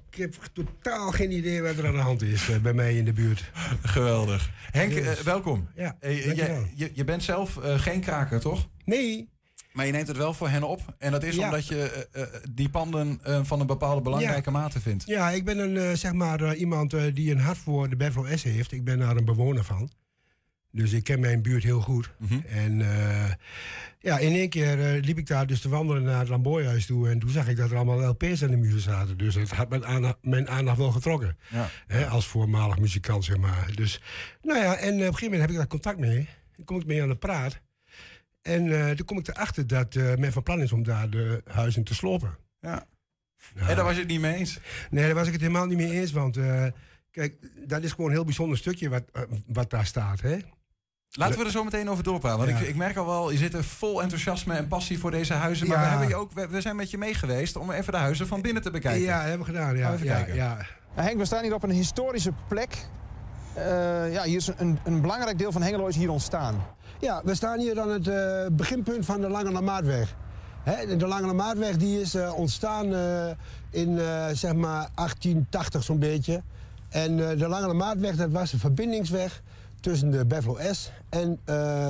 ik heb totaal geen idee wat er aan de hand is bij mij in de buurt. Geweldig. Henk, welkom. Ja, dankjewel. je, je bent zelf eh, geen kraker, toch? Nee, Maar je neemt het wel voor hen op. En dat is Ja. omdat je eh, eh, die panden eh, van een bepaalde belangrijke mate vindt. ja, ik ben een, zeg maar, iemand die een hart voor de Beverly S heeft. Ik ben daar een bewoner van. Dus ik ken mijn buurt heel goed. Mhm. En ja, in één keer liep ik daar dus te wandelen naar het Lamboyhuis toe. En toen zag ik dat er allemaal LP's aan de muur zaten. Dus dat had mijn aandacht, mijn aandacht wel getrokken. Ja. Hè, als voormalig muzikant, zeg maar. Dus, nou ja, en op een gegeven moment heb ik daar contact mee. Dan kom ik mee aan de praat. En eh, toen kom ik erachter dat eh, men van plan is om daar de huizen te slopen. Ja. Nou, En daar was je het niet mee eens. Nee, daar was ik het helemaal niet mee eens. Want eh, Kijk, dat is gewoon een heel bijzonder stukje wat, wat daar staat. Hè? Laten we er zo meteen over doorpraten. Want Ja. ik, ik merk al wel, je zit er vol enthousiasme en passie voor deze huizen. Maar Ja. we, hebben je ook, we, we zijn met je mee geweest om even de huizen van binnen te bekijken. Ja, dat hebben we gedaan. Ja, even ja, kijken. ja. Nou, Henk, we staan hier op een historische plek. Eh, ja, hier is een, een belangrijk deel van Hengelo is hier ontstaan. Ja, we staan hier aan het eh, beginpunt van de Lange Maatweg. De Lange Maatweg die is eh, ontstaan eh, in zeg maar 1880 zo'n beetje. En de Lange Maatweg dat was een verbindingsweg tussen de Bevlo S en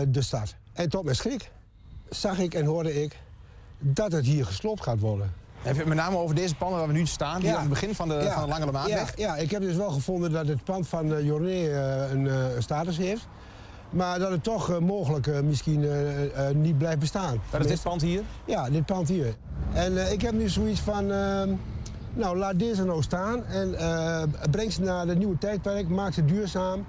de stad. En tot mijn schrik zag ik en hoorde ik dat het hier gesloopt gaat worden. Heb je het met name over deze panden waar we nu staan, hier Ja. aan het begin van de, Ja. van de Langere Maatweg? Ja, ja, ik heb dus wel gevonden dat het pand van uh, Jorné een status heeft. Maar dat het toch uh, mogelijk uh, misschien uh, niet blijft bestaan. Dat is dit pand hier? Ja, dit pand hier. En ik heb nu zoiets van, ehm, nou laat deze nou staan en eh, breng ze naar het nieuwe tijdperk, maak ze duurzaam.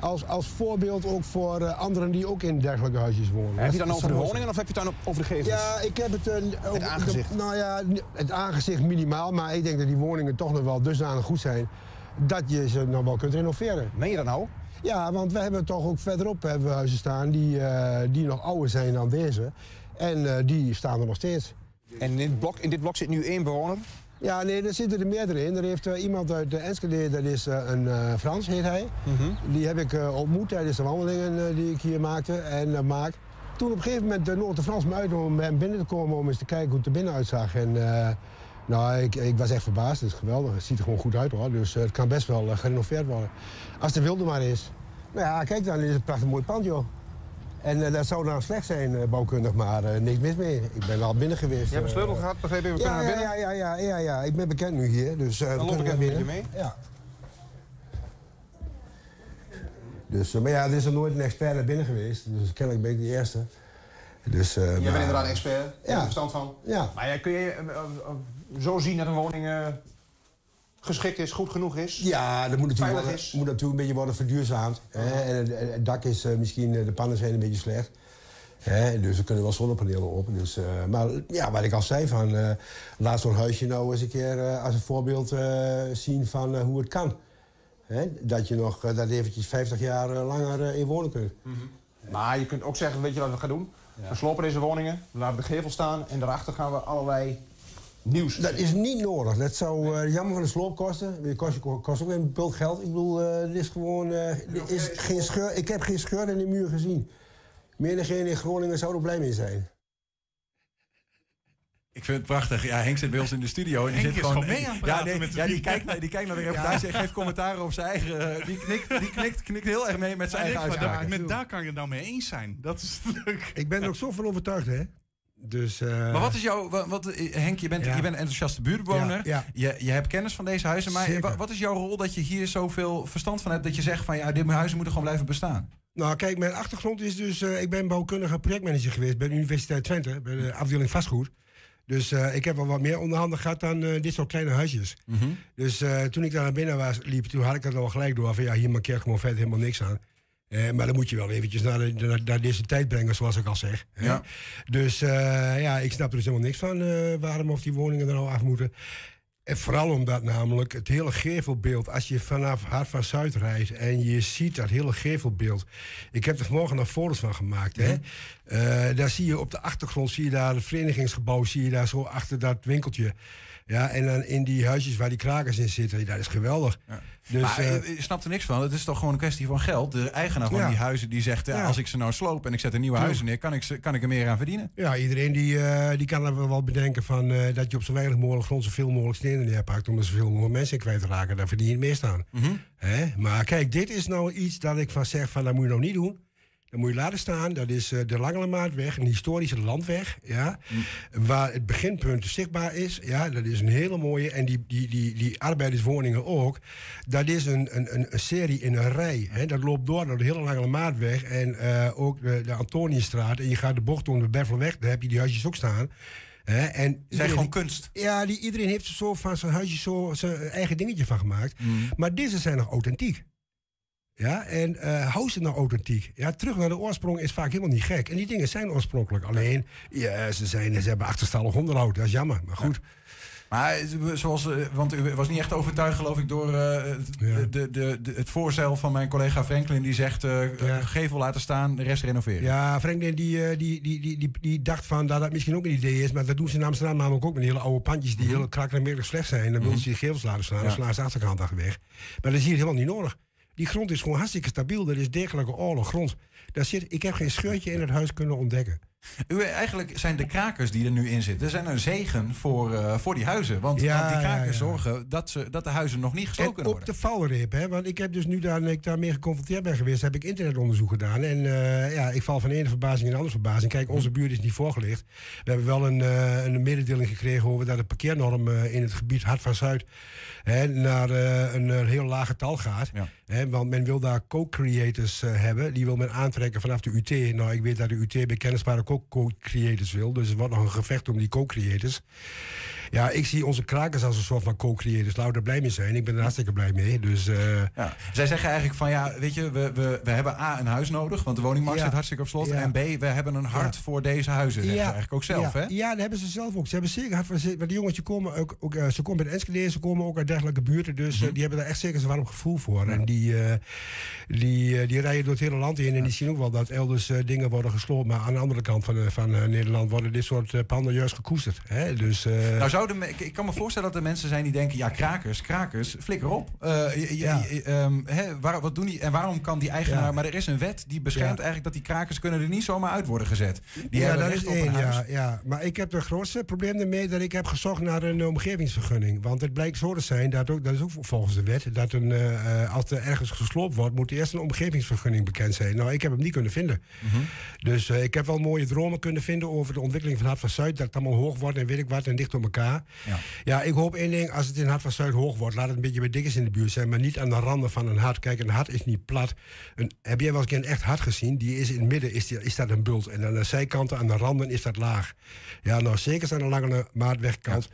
Als, als voorbeeld ook voor uh, anderen die ook in dergelijke huisjes wonen. Heb je dan over de woningen of heb je het dan over de gevels? Ja, ik heb het... Uh, het aangezicht? De, nou ja, het aangezicht minimaal. Maar ik denk dat die woningen toch nog wel dusdanig goed zijn... dat je ze nog wel kunt renoveren. Meen je dat nou? Ja, want we hebben toch ook verderop hebben we huizen staan... die, uh, die nog ouder zijn dan deze. En uh, die staan er nog steeds. En in dit blok, in dit blok zit nu één bewoner? Ja, nee, er zitten er meerdere in. Er heeft uh, iemand uit de Enschede, dat is een Frans, heet hij. Mm -hmm. Die heb ik ontmoet tijdens de wandelingen die ik hier maakte en maak. Toen op een gegeven moment de Frans me uit om bij hem binnen te komen om eens te kijken hoe het er binnen uitzag. En nou, ik, ik, was echt verbaasd. Het is geweldig. Het ziet er gewoon goed uit hoor. Dus het kan best wel gerenoveerd worden. Als de wilde maar is. Nou ja, kijk dan, is het een prachtig mooi pand joh. En uh, dat zou nou slecht zijn, uh, bouwkundig, maar uh, niks mis mee. Ik ben al binnen geweest. Je hebt een sleutel gehad, begreep je? We ja, kunnen ja, naar binnen? ja, ja, ja, ja, ja, ik ben bekend nu hier. Dus, Dan loop ik even met je mee. Ja. Dus, maar ja, er is er nooit een expert naar binnen geweest. Dus kennelijk ben ik de eerste. Dus, Jij bent inderdaad een expert, ja. verstand van. Ja. Maar ja, kun je zo zien dat een woning geschikt is, goed genoeg is? Ja, dat moet natuurlijk, worden, is. moet natuurlijk een beetje worden verduurzaamd. Hè? En het, dak is uh, misschien, de pannen zijn een beetje slecht. Hè? Dus er kunnen wel zonnepanelen op. Dus, maar ja, wat ik al zei, van, laat zo'n huisje nou eens een keer als een voorbeeld zien van hoe het kan. Hè? Dat je nog dat eventjes 50 jaar langer in wonen kunt. -hmm. Maar je kunt ook zeggen, weet je wat we gaan doen? Ja. We slopen deze woningen, we laten de gevel staan en daarachter gaan we allerlei nieuws. Dat is niet nodig. Dat zou uh, jammer van de sloop kosten. Het kost, kost ook een bult geld. Ik bedoel, uh, dit is gewoon. Uh, dit is geen scheur, ik heb geen scheur in de muur gezien. Meer dan geen in Groningen zou er blij mee zijn. Ik vind het prachtig. Ja, Henk zit bij ons in de studio. En die Henk zit is gewoon, mee aan het ja, praten nee, met de ja, die, kijkt naar, die kijkt naar de reportage en geeft commentaar op zijn eigen... Die knikt, die knikt, knikt heel erg mee met zijn Maar eigen maar daar, uitspraken. met daar kan je het nou mee eens zijn. Dat is leuk. Ik ben er ook zo van overtuigd, hè? Dus, uh, Maar wat is jouw... Wat, wat, Henk, je bent, Ja. je bent een enthousiaste buurtbewoner. Ja, ja. Je, je hebt kennis van deze huizen. Maar Zeker. wat, is jouw rol dat je hier zoveel verstand van hebt... dat je zegt van ja, dit huizen moeten gewoon blijven bestaan? Nou, kijk, mijn achtergrond is dus... Uh, ik ben bouwkundige projectmanager geweest bij de Universiteit Twente. Bij de afdeling vastgoed. Dus uh, ik heb wel wat meer onderhanden gehad dan dit soort kleine huisjes. Mhm. Dus toen ik daar naar binnen was, liep, toen had ik het al gelijk door van ja, hier mankeert gewoon verder helemaal niks aan. Uh, maar dan moet je wel eventjes naar, de, naar, naar, deze tijd brengen, zoals ik al zeg. hè. Ja. Dus uh, ja, ik snap er dus helemaal niks van uh, waarom of die woningen er nou af moeten. En vooral omdat namelijk het hele gevelbeeld, als je vanaf Hart van Zuid rijdt en je ziet dat hele gevelbeeld. Ik heb er vanmorgen nog foto's van gemaakt. Hè? Uh, daar zie je op de achtergrond, zie je daar het verenigingsgebouw, zie je daar zo achter dat winkeltje. Ja, en dan in die huisjes waar die krakers in zitten, dat is geweldig. Ja. Dus, maar eh, je snapt er niks van. Het is toch gewoon een kwestie van geld. De eigenaar van Ja. die huizen die zegt... Ja, als ik ze nou sloop en ik zet er nieuwe huizen neer... kan ik, ze, kan ik er meer aan verdienen. Ja, iedereen die, eh, die kan er wel bedenken van, eh, dat je op zo weinig mogelijk grond zoveel mogelijk stenen neerpakt om er zoveel mogelijk mensen in kwijt te raken. Daar verdien je het meest aan. Mhm. Hè? Maar kijk, dit is nou iets dat ik van zeg van dat moet je nou niet doen. Dat moet je laten staan. Dat is eh, de Langelemaatweg, een historische landweg. Ja, Waar het beginpunt zichtbaar is. Ja, dat is een hele mooie. En die, die, die, die arbeiderswoningen ook. Dat is een, een, een, serie in een rij. Hè. Dat loopt door door de hele Langelemaatweg. En eh, ook de, de Antoniusstraat. En je gaat de bocht om de Bervelweg. Daar heb je die huisjes ook staan. En zijn gewoon kunst. ja, die, iedereen heeft er zo van zijn huisje zo zijn eigen dingetje van gemaakt. Maar deze zijn nog authentiek. Ja, en eh hou ze nou authentiek. Ja, terug naar de oorsprong is vaak helemaal niet gek. En die dingen zijn oorspronkelijk. Alleen, ja, ze, zijn, ze hebben achterstallig onderhoud. Dat is jammer, maar goed. Maar eh, zoals, eh, want u was niet echt overtuigd, geloof ik, door Ja. de, de, de, het voorstel van mijn collega Franklin. Die zegt, Ja. gevel laten staan, de rest renoveren. Ja, Franklin die, die, die, die, die, die dacht van dat dat misschien ook een idee is. Maar dat doen ze in Amsterdam namelijk ook met hele oude pandjes die heel krakkelijk slecht zijn. Dan willen ze die gevels laten staan. Ja. Dan slaan ze de achterkant weg. Maar dat is hier helemaal niet nodig. Die grond is gewoon hartstikke stabiel. Dat is degelijke oude grond. Daar zit, ik heb geen scheurtje in het huis kunnen ontdekken. U, eigenlijk zijn de krakers die er nu in zitten, zijn een zegen voor, eh, voor die huizen. Want, Ja, want die krakers ja. zorgen dat, ze, dat de huizen nog niet gesloopt En kunnen op worden. de valreep, hè? want ik heb dus nu daar, ik daarmee geconfronteerd ben geweest, heb ik internetonderzoek gedaan. En eh, ja, ik val van de ene verbazing in de andere verbazing. Kijk, onze buurt is niet voorgelegd. We hebben wel een, eh, een mededeling gekregen over dat de parkeernorm in het gebied Hart van Zuid hè, naar eh, een, eh, heel laag getal gaat. Ja. Hè, want men wil daar co-creators eh, hebben. Die wil men aantrekken vanaf de UT. Nou, ik weet dat de UT bij ook co-creators wil. Dus er wordt nog een gevecht om die co-creators. Ja, ik zie onze krakers als een soort van co-creators. Laten we er blij mee zijn. Ik ben er hartstikke blij mee. Dus eh, Ja. Zij zeggen eigenlijk van ja, weet je, we, we, we hebben A, een huis nodig, want de woningmarkt Ja. zit hartstikke op slot. Ja. En B, we hebben een hart Ja. voor deze huizen, zeggen ze eigenlijk ook zelf, ja, hè? Ja, dat hebben ze zelf ook. Ze hebben zeker hard van Want die jongens die komen ook, ook eh, ze komen uit Enschede, ze komen ook uit dergelijke buurten. Dus Mhm. eh, die hebben daar echt zeker een warm gevoel voor. En die, die, die rijden door het hele land heen en die zien ook wel dat elders dingen worden gesloopt. Maar aan de andere kant van, van Nederland worden dit soort panden juist gekoesterd. Hè? Dus, Nou, zouden, ik, ik kan me voorstellen dat er mensen zijn die denken: ja, krakers, krakers, flikker op. Eh, Ja. ehm, hè, waar, wat doen die en waarom kan die eigenaar. Ja. Maar er is een wet die beschermt eigenlijk dat die krakers kunnen er niet zomaar uit worden gezet. Die ja, hebben dat recht is op één, ja, ja. Maar ik heb het grootste probleem ermee dat ik heb gezocht naar een omgevingsvergunning. Want het blijkt zo te zijn, dat, ook, dat is ook volgens de wet, dat een, eh, als er ergens gesloopt wordt, moet eerst een omgevingsvergunning bekend zijn. Nou, ik heb hem niet kunnen vinden. Mhm. Dus eh, ik heb wel mooie dromen kunnen vinden over de ontwikkeling van Hart van Zuid. Dat het allemaal hoog wordt en weet ik wat en dicht op elkaar. Ja. Ja, ik hoop één ding, als het in Hart van Zuid hoog wordt, laat het een beetje bij Dikkers in de buurt zijn, maar niet aan de randen van een hart. Kijk, een hart is niet plat. Een, heb jij wel eens een echt hart gezien? Die is in het midden, is, die, is dat een bult. En aan de zijkanten, aan de randen, is dat laag. Ja, nou, zeker aan de lange maatwegkant.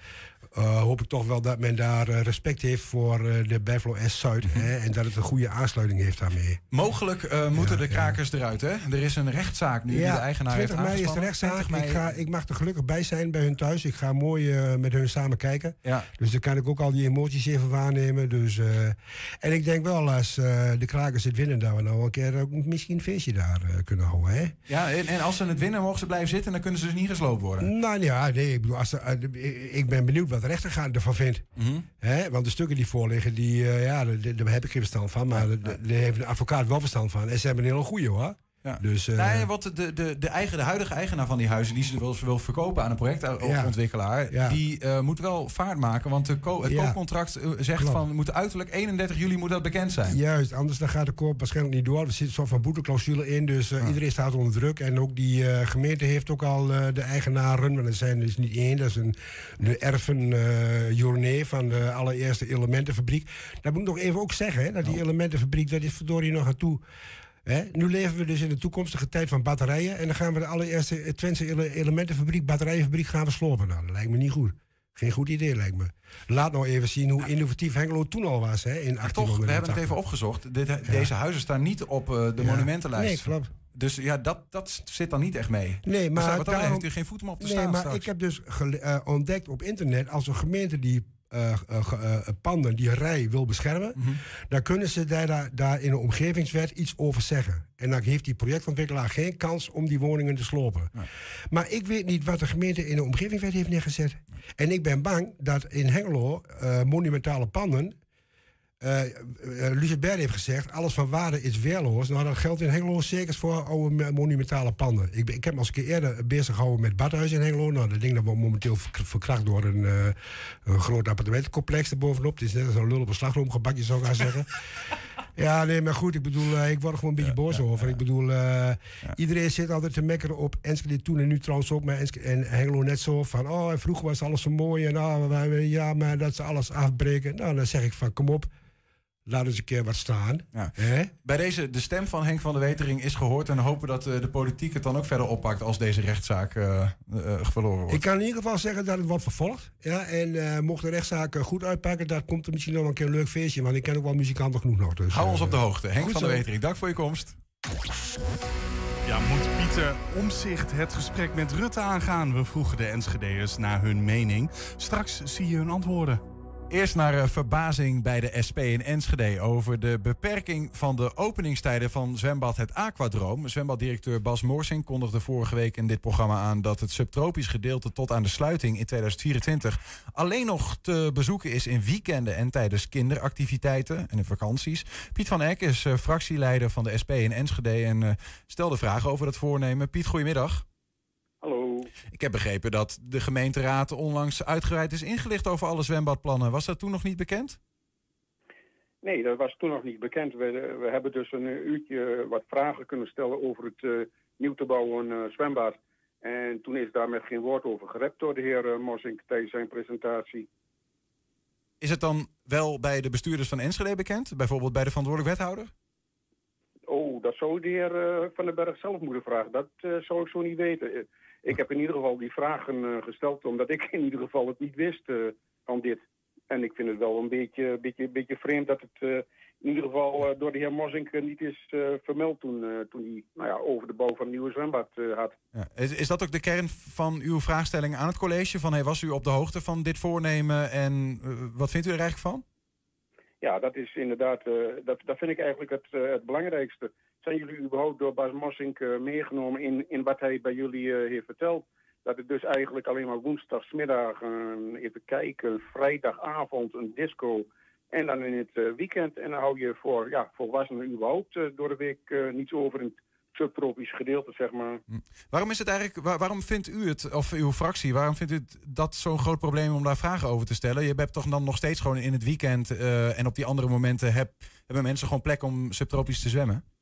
Eh, hoop ik toch wel dat men daar eh, respect heeft voor eh, de Buffalo S Zuid. Mhm. hè, en dat het een goede aansluiting heeft daarmee. Mogelijk moeten de krakers eruit, hè? Er is een rechtszaak nu die de eigenaar heeft 20 mei is de rechtszaak. 20 Ik, mei- ga, ik mag er gelukkig bij zijn bij hun thuis. Ik ga mooi met hun samen kijken. Ja. Dus dan kan ik ook al die emoties even waarnemen. Dus, en ik denk wel als de krakers het winnen, dat we nou een keer ook misschien een feestje daar kunnen houden. Hè? Ja, en, en als ze het winnen, mogen ze blijven zitten en dan kunnen ze dus niet gesloopt worden. Nou ja, nee, ik, bedoel, als eh, ik ben benieuwd wat de ervan vindt. Mhm. Want de stukken die voorliggen, die, eh, ja, daar, daar heb ik geen verstand van. Maar daar- heeft een advocaat wel verstand van. En ze hebben een hele goeie hoor. Ja. Dus, eh, Nee, wat de, de, de, eigen, de huidige eigenaar van die huizen, die ze wil, wil verkopen aan een projectontwikkelaar, Ja. die eh, moet wel vaart maken. Want de ko- het koopcontract eh, zegt Klopt. van moet uiterlijk 31 juli moet dat bekend zijn. Juist, anders dan gaat de koop waarschijnlijk niet door. Er zit een soort van boeteclausule in, dus iedereen staat onder druk. En ook die gemeente heeft ook al de eigenaren, want er zijn dus niet één, dat is een, de erfen van de allereerste elementenfabriek. Dat moet ik nog even ook zeggen, hè, dat die elementenfabriek, dat is verdorie nog aan toe. Hè? Nu leven we dus in de toekomstige tijd van batterijen. En dan gaan we de allereerste Twentse ele- elementenfabriek, batterijenfabriek gaan we slopen. Nou, dat lijkt me niet goed. Geen goed idee, lijkt me. Laat nou even zien hoe innovatief Hengelo toen al was. Hè, in Maar toch, we hebben het even opgezocht. Dit, Deze huizen staan niet op eh, de Ja. monumentenlijst. Nee, klopt. Dus ja, dat, dat zit dan niet echt mee. Nee, Dus maar wat dan daarom- heeft u geen voet om op te nee, staan maar straks. ik heb dus eh, ontdekt op internet... als een gemeente die eh, eh, eh, panden, die rij wil beschermen... Mhm. dan kunnen ze daar, in de omgevingswet iets over zeggen. En dan heeft die projectontwikkelaar geen kans om die woningen te slopen. Maar ik weet niet wat de gemeente in de omgevingswet heeft neergezet. En ik ben bang dat in Hengelo monumentale panden... eh, Lucebert heeft gezegd, alles van waarde is weerloos. Nou, dat geldt in Hengelo zeker voor oude mo- monumentale panden. Ik, ik heb me als een keer eerder bezig gehouden met Badhuis in Hengelo. Nou, dat ding dat wordt momenteel verk- verkracht door een, eh, een groot appartementencomplex erbovenop. Het is net als een lul op een slagroomgebakje, zou ik gaan zeggen. [laughs] Ja, nee, maar goed, ik bedoel, ik word er gewoon een beetje boos over. Ik bedoel, iedereen zit altijd te mekkeren op Enschede toen en nu trouwens ook, maar Enschede en Hengelo net zo van, oh, vroeger was alles zo mooi en wij- ja, maar dat ze alles afbreken. Nou, dan zeg ik van, kom op, laat eens een keer wat staan. Ja. Bij deze, de stem van Henk van der Wetering is gehoord. En hopen dat eh, de politiek het dan ook verder oppakt als deze rechtszaak eh, eh, verloren wordt. Ik kan in ieder geval zeggen dat het wordt vervolgd. Ja, en eh, mocht de rechtszaak goed uitpakken, dan komt er misschien nog een keer een leuk feestje. Want ik ken ook wel muzikanten genoeg nog. Dus, Hou ons op de hoogte. Henk van der. Wetering, dank voor je komst. Ja, moet Pieter Omzicht het gesprek met Rutte aangaan? We vroegen de Enschede'ers naar hun mening. Straks zie je hun antwoorden. Eerst naar uh, verbazing bij de SP in Enschede over de beperking van de openingstijden van zwembad Het Aquadroom. Zwembaddirecteur Bas Moorsing kondigde vorige week in dit programma aan dat het subtropisch gedeelte tot aan de sluiting in 2024 alleen nog te bezoeken is in weekenden en tijdens kinderactiviteiten en in vakanties. Piet van Eck is uh, fractieleider van de SP in Enschede en uh, stelde vragen over dat voornemen. Piet, goedemiddag. Ik heb begrepen dat de gemeenteraad onlangs uitgebreid is ingelicht over alle zwembadplannen. Was dat toen nog niet bekend? Nee, dat was toen nog niet bekend. We, we hebben dus een uurtje wat vragen kunnen stellen over het uh, nieuw te bouwen uh, zwembad. En toen is daar met geen woord over gerept door de heer uh, Mossink tijdens zijn presentatie. Is het dan wel bij de bestuurders van Enschede bekend? Bijvoorbeeld bij de verantwoordelijk wethouder? Oh, dat zou de heer Van den Berg zelf moeten vragen. Dat zou ik zo niet weten. Ik heb in ieder geval die vragen uh, gesteld omdat ik in ieder geval het niet wist uh, van dit. En ik vind het wel een beetje, beetje, beetje vreemd dat het uh, in ieder geval door de heer Mossink niet is vermeld toen, toen hij nou ja, over de bouw van een nieuwe zwembad had. Ja. Is, is dat ook de kern van uw vraagstelling aan het college? Van, hey, was u op de hoogte van dit voornemen en wat vindt u er eigenlijk van? Ja, dat is inderdaad, dat, dat vind ik eigenlijk het, het belangrijkste zijn jullie überhaupt door Bas Mossink uh, meegenomen in, in wat hij bij jullie uh, heeft verteld? Dat het dus eigenlijk alleen maar woensdagsmiddag, uh, even kijken, vrijdagavond een disco en dan in het weekend. En dan hou je voor ja, volwassenen überhaupt door de week niets over in het subtropisch gedeelte, zeg maar. Hm. Waarom is het eigenlijk, waar, waarom vindt u het, of uw fractie, waarom vindt u het dat zo'n groot probleem om daar vragen over te stellen? Je hebt toch dan nog steeds gewoon in het weekend en op die andere momenten heb, hebben mensen gewoon plek om subtropisch te zwemmen?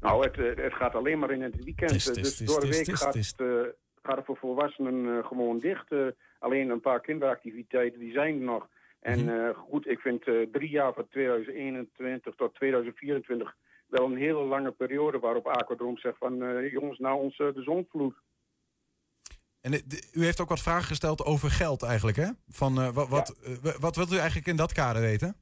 Nou, het, het gaat alleen maar in het weekend. Tis, tis, dus tis, door de week gaat, gaat het voor volwassenen gewoon dicht. Alleen een paar kinderactiviteiten, die zijn er nog. En -hmm. goed, ik vind drie jaar van 2021 tot 2024 wel een hele lange periode waarop Aquadroom zegt van jongens, nou ons de zonvloed. En de, u heeft ook wat vragen gesteld over geld eigenlijk, hè? Van, wat, wat, wat wilt u eigenlijk in dat kader weten?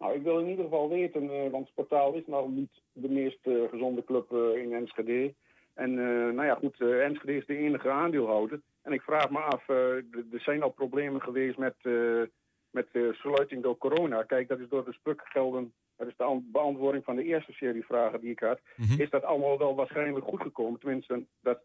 Nou, ik wil in ieder geval weten, uh, want Sportaal is nou niet de meest uh, gezonde club uh, in Enschede. En nou ja, goed, Enschede is de enige aandeelhouder. En ik vraag me af, er zijn al problemen geweest met, met sluiting door corona. Kijk, dat is door de spukgelden, dat is de beantwoording van de eerste serie vragen die ik had. Mm -hmm. Is dat allemaal wel waarschijnlijk goed gekomen? Tenminste, dat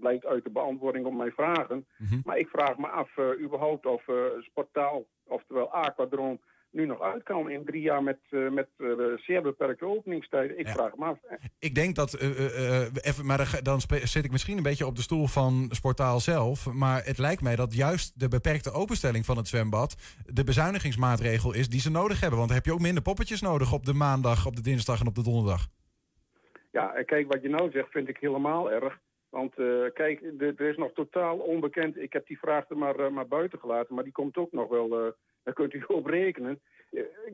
blijkt uit de beantwoording op mijn vragen. Mm -hmm. Maar ik vraag me af, überhaupt of Sportaal, oftewel Aquadroom nu nog uit kan in drie jaar met, uh, met uh, zeer beperkte openingstijden. Ik ja. vraag me af. Ik denk dat, uh, even, maar dan zit ik misschien een beetje op de stoel van Sportaal zelf. Maar het lijkt mij dat juist de beperkte openstelling van het zwembad de bezuinigingsmaatregel is die ze nodig hebben. Want dan heb je ook minder poppetjes nodig op de maandag, op de dinsdag en op de donderdag. Ja, kijk, wat je nou zegt vind ik helemaal erg. Want kijk, er is nog totaal onbekend. Ik heb die vraag er maar, maar buiten gelaten, maar die komt ook nog wel daar kunt u op rekenen.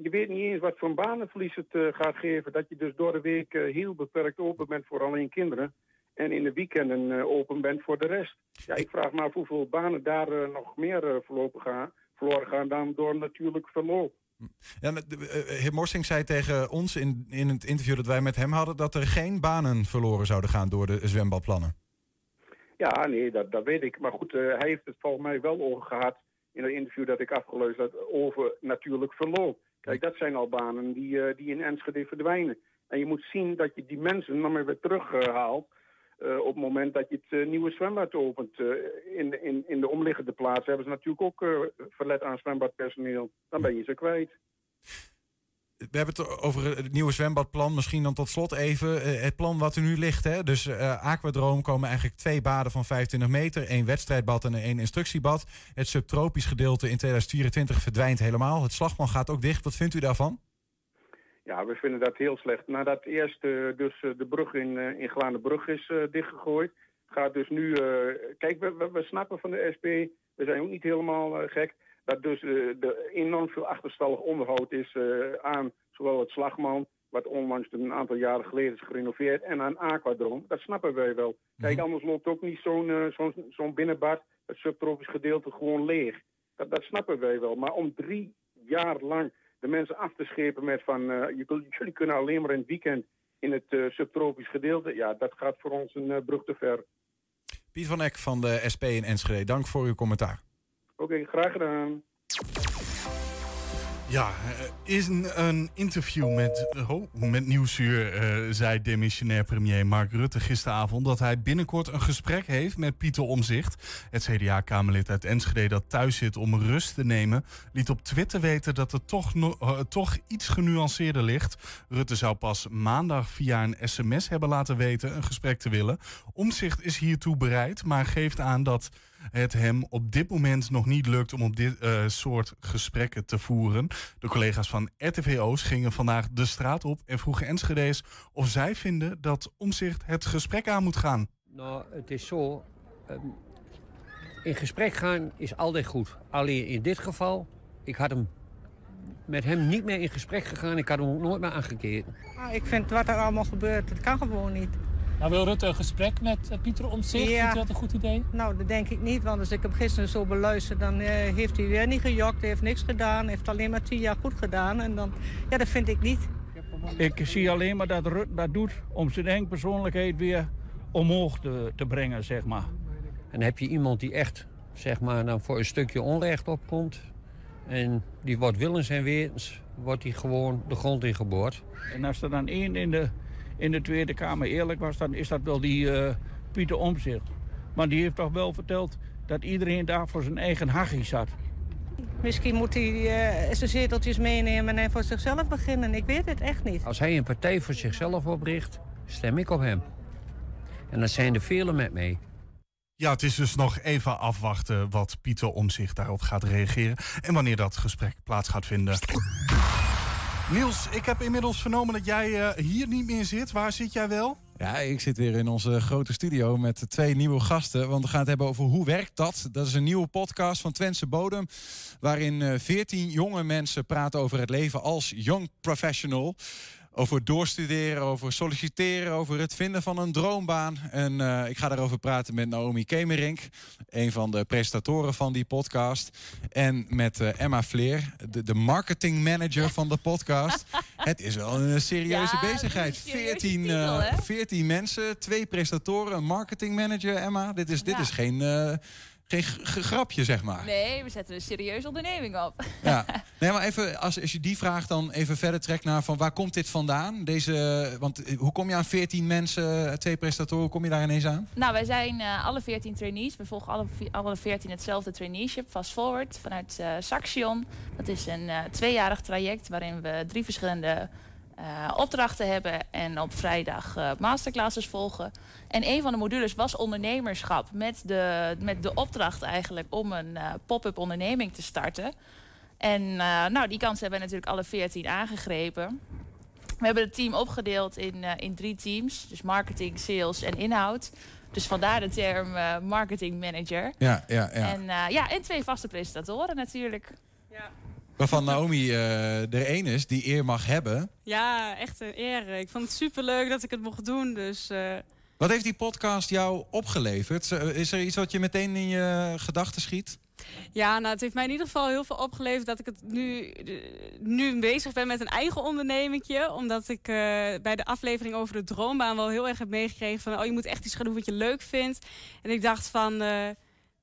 Je weet niet eens wat voor banenverlies het uh, gaat geven. Dat je dus door de week uh, heel beperkt open bent voor alleen kinderen. En in de weekenden uh, open bent voor de rest. Ja, ik vraag me af hoeveel banen daar nog meer voorlopig gaan, verloren gaan dan door natuurlijk verloop. Ja, heer Morsing zei tegen ons in, in het interview dat wij met hem hadden... dat er geen banen verloren zouden gaan door de zwembadplannen. Ja, nee, dat, dat weet ik. Maar goed, hij heeft het volgens mij wel over gehad in een interview dat ik afgeluisterd had over natuurlijk verloop. Kijk, dat zijn al banen die, uh, die in Enschede verdwijnen. En je moet zien dat je die mensen dan weer terughaalt. Uh, op het moment dat je het uh, nieuwe zwembad opent. in, in, in de omliggende plaatsen hebben ze natuurlijk ook verlet aan zwembadpersoneel. Dan ben je ze kwijt we hebben het over het nieuwe zwembadplan. Misschien dan tot slot even het plan wat er nu ligt. Hè? Dus uh, Aquadroom komen eigenlijk twee baden van 25 meter. één wedstrijdbad en één instructiebad. Het subtropisch gedeelte in 2024 verdwijnt helemaal. Het slagman gaat ook dicht. Wat vindt u daarvan? Ja, we vinden dat heel slecht. Nadat eerst uh, dus de brug in, uh, in Glanenbrug is dichtgegooid... gaat dus nu... kijk, we, we, we, snappen van de SP... we zijn ook niet helemaal gek dat dus uh, de enorm veel achterstallig onderhoud is uh, aan zowel het slagman, wat onlangs een aantal jaren geleden is gerenoveerd, en aan Aquadroom. Dat snappen wij wel. Kijk, mhm. anders loopt ook niet zo'n uh, zo'n zo'n binnenbad, het subtropisch gedeelte, gewoon leeg. Dat, dat snappen wij wel. Maar om drie jaar lang de mensen af te schepen met van, jullie kunnen alleen maar in het weekend in het eh, subtropisch gedeelte, ja, dat gaat voor ons een eh, brug te ver. Piet van Eck van de SP in Enschede, dank voor uw commentaar. Oké, graag gedaan. Ja, eh, in een interview met, oh, met Nieuwsuur eh, zei demissionair premier Mark Rutte gisteravond dat hij binnenkort een gesprek heeft met Pieter Omzicht. Het CDA-Kamerlid uit Enschede dat thuis zit om rust te nemen, liet op Twitter weten dat het toch, toch iets genuanceerder ligt. Rutte zou pas maandag via een sms hebben laten weten een gesprek te willen. Omzicht is hiertoe bereid, maar geeft aan dat het hem op dit moment nog niet lukt om op dit eh, soort gesprekken te voeren. De collega's van RTVO's gingen vandaag de straat op en vroegen Enschede's of zij vinden dat Omzicht het gesprek aan moet gaan. Nou, het is zo. ehm, in gesprek gaan is altijd goed. Alleen in dit geval, ik had hem met hem niet meer in gesprek gegaan. Ik had hem ook nooit meer aangekeken. Ah, ik vind wat er allemaal gebeurt, dat kan gewoon niet. Nou, wil Rutte een gesprek met eh, Pieter Omtzigt? Ja. Vindt u dat een goed idee? Nou, dat denk ik niet, want als ik hem gisteren zo beluister... dan eh, heeft hij weer niet gejokt, heeft niks gedaan... heeft alleen maar tien jaar goed gedaan. En dan, ja, dat vind ik niet. Ik zie alleen maar dat Rutte dat doet om zijn eigen persoonlijkheid weer omhoog te, te brengen, zeg maar. En heb je iemand die echt, zeg maar, dan voor een stukje onrecht opkomt... en die wordt willens en wetens, wordt hij gewoon de grond ingeboord. En als er dan één in de, in de Tweede Kamer eerlijk was, dan is dat wel die eh, Pieter Omzicht. Maar die heeft toch wel verteld dat iedereen daar voor zijn eigen hachie zat. Misschien moet hij eh, zijn zeteltjes meenemen en voor zichzelf beginnen. Ik weet het echt niet. Als hij een partij voor zichzelf opricht, stem ik op hem. En dat zijn er velen met mij. Ja, het is dus nog even afwachten wat Pieter Omzicht daarop gaat reageren en wanneer dat gesprek plaats gaat vinden. Niels, ik heb inmiddels vernomen dat jij eh, hier niet meer zit. Waar zit jij wel? Ja, ik zit weer in onze grote studio met twee nieuwe gasten. Want we gaan het hebben over hoe werkt dat. Dat is een nieuwe podcast van Twentse Bodem. Waarin veertien jonge mensen praten over het leven als young professional. Over doorstuderen, over solliciteren, over het vinden van een droombaan. En eh, ik ga daarover praten met Naomi Kemerink, een van de presentatoren van die podcast. En met eh, Emma Vleer, de, de marketing manager van de podcast. [laughs] het is wel een serieuze Ja, bezigheid. een serieuze 14, titel, eh, hè? 14 mensen, twee presentatoren, een marketing manager, Emma. Dit is, dit Ja. is geen, geen grapje, zeg maar. Nee, we zetten een serieuze onderneming op. Ja. [laughs] Nee, maar even, als, als je die vraag dan even verder trekt naar van waar komt dit vandaan? Deze, want eh, hoe kom je aan 14 mensen, eh, twee presentatoren, hoe kom je daar ineens aan? Nou, wij zijn eh, alle 14 trainees. We volgen alle, alle 14 hetzelfde traineeship, Fast Forward, vanuit Saxion. Dat is een tweejarig traject waarin we drie verschillende eh, opdrachten hebben en op vrijdag eh, masterclasses volgen. En een van de modules was ondernemerschap met de, met de opdracht eigenlijk om een eh, pop-up onderneming te starten. En eh, nou, die kans hebben we natuurlijk alle 14 aangegrepen. We hebben het team opgedeeld in, eh, in drie teams. Dus marketing, sales en inhoud. Dus vandaar de term eh, marketing manager. Ja, ja, ja. En, eh, ja, en twee vaste presentatoren natuurlijk. Waarvan Naomi eh er één is die eer mag hebben. Ja, echt een eer. Ik vond het superleuk dat ik het mocht doen. Dus eh, Wat heeft die podcast jou opgeleverd? Is er iets wat je meteen in je gedachten schiet? ja, nou, het heeft mij in ieder geval heel veel opgeleverd dat ik het nu, eh, nu bezig ben met een eigen ondernemingje. Omdat ik eh, bij de aflevering over de droombaan wel heel erg heb meegekregen van... oh, je moet echt iets gaan doen wat je leuk vindt. En ik dacht van... eh,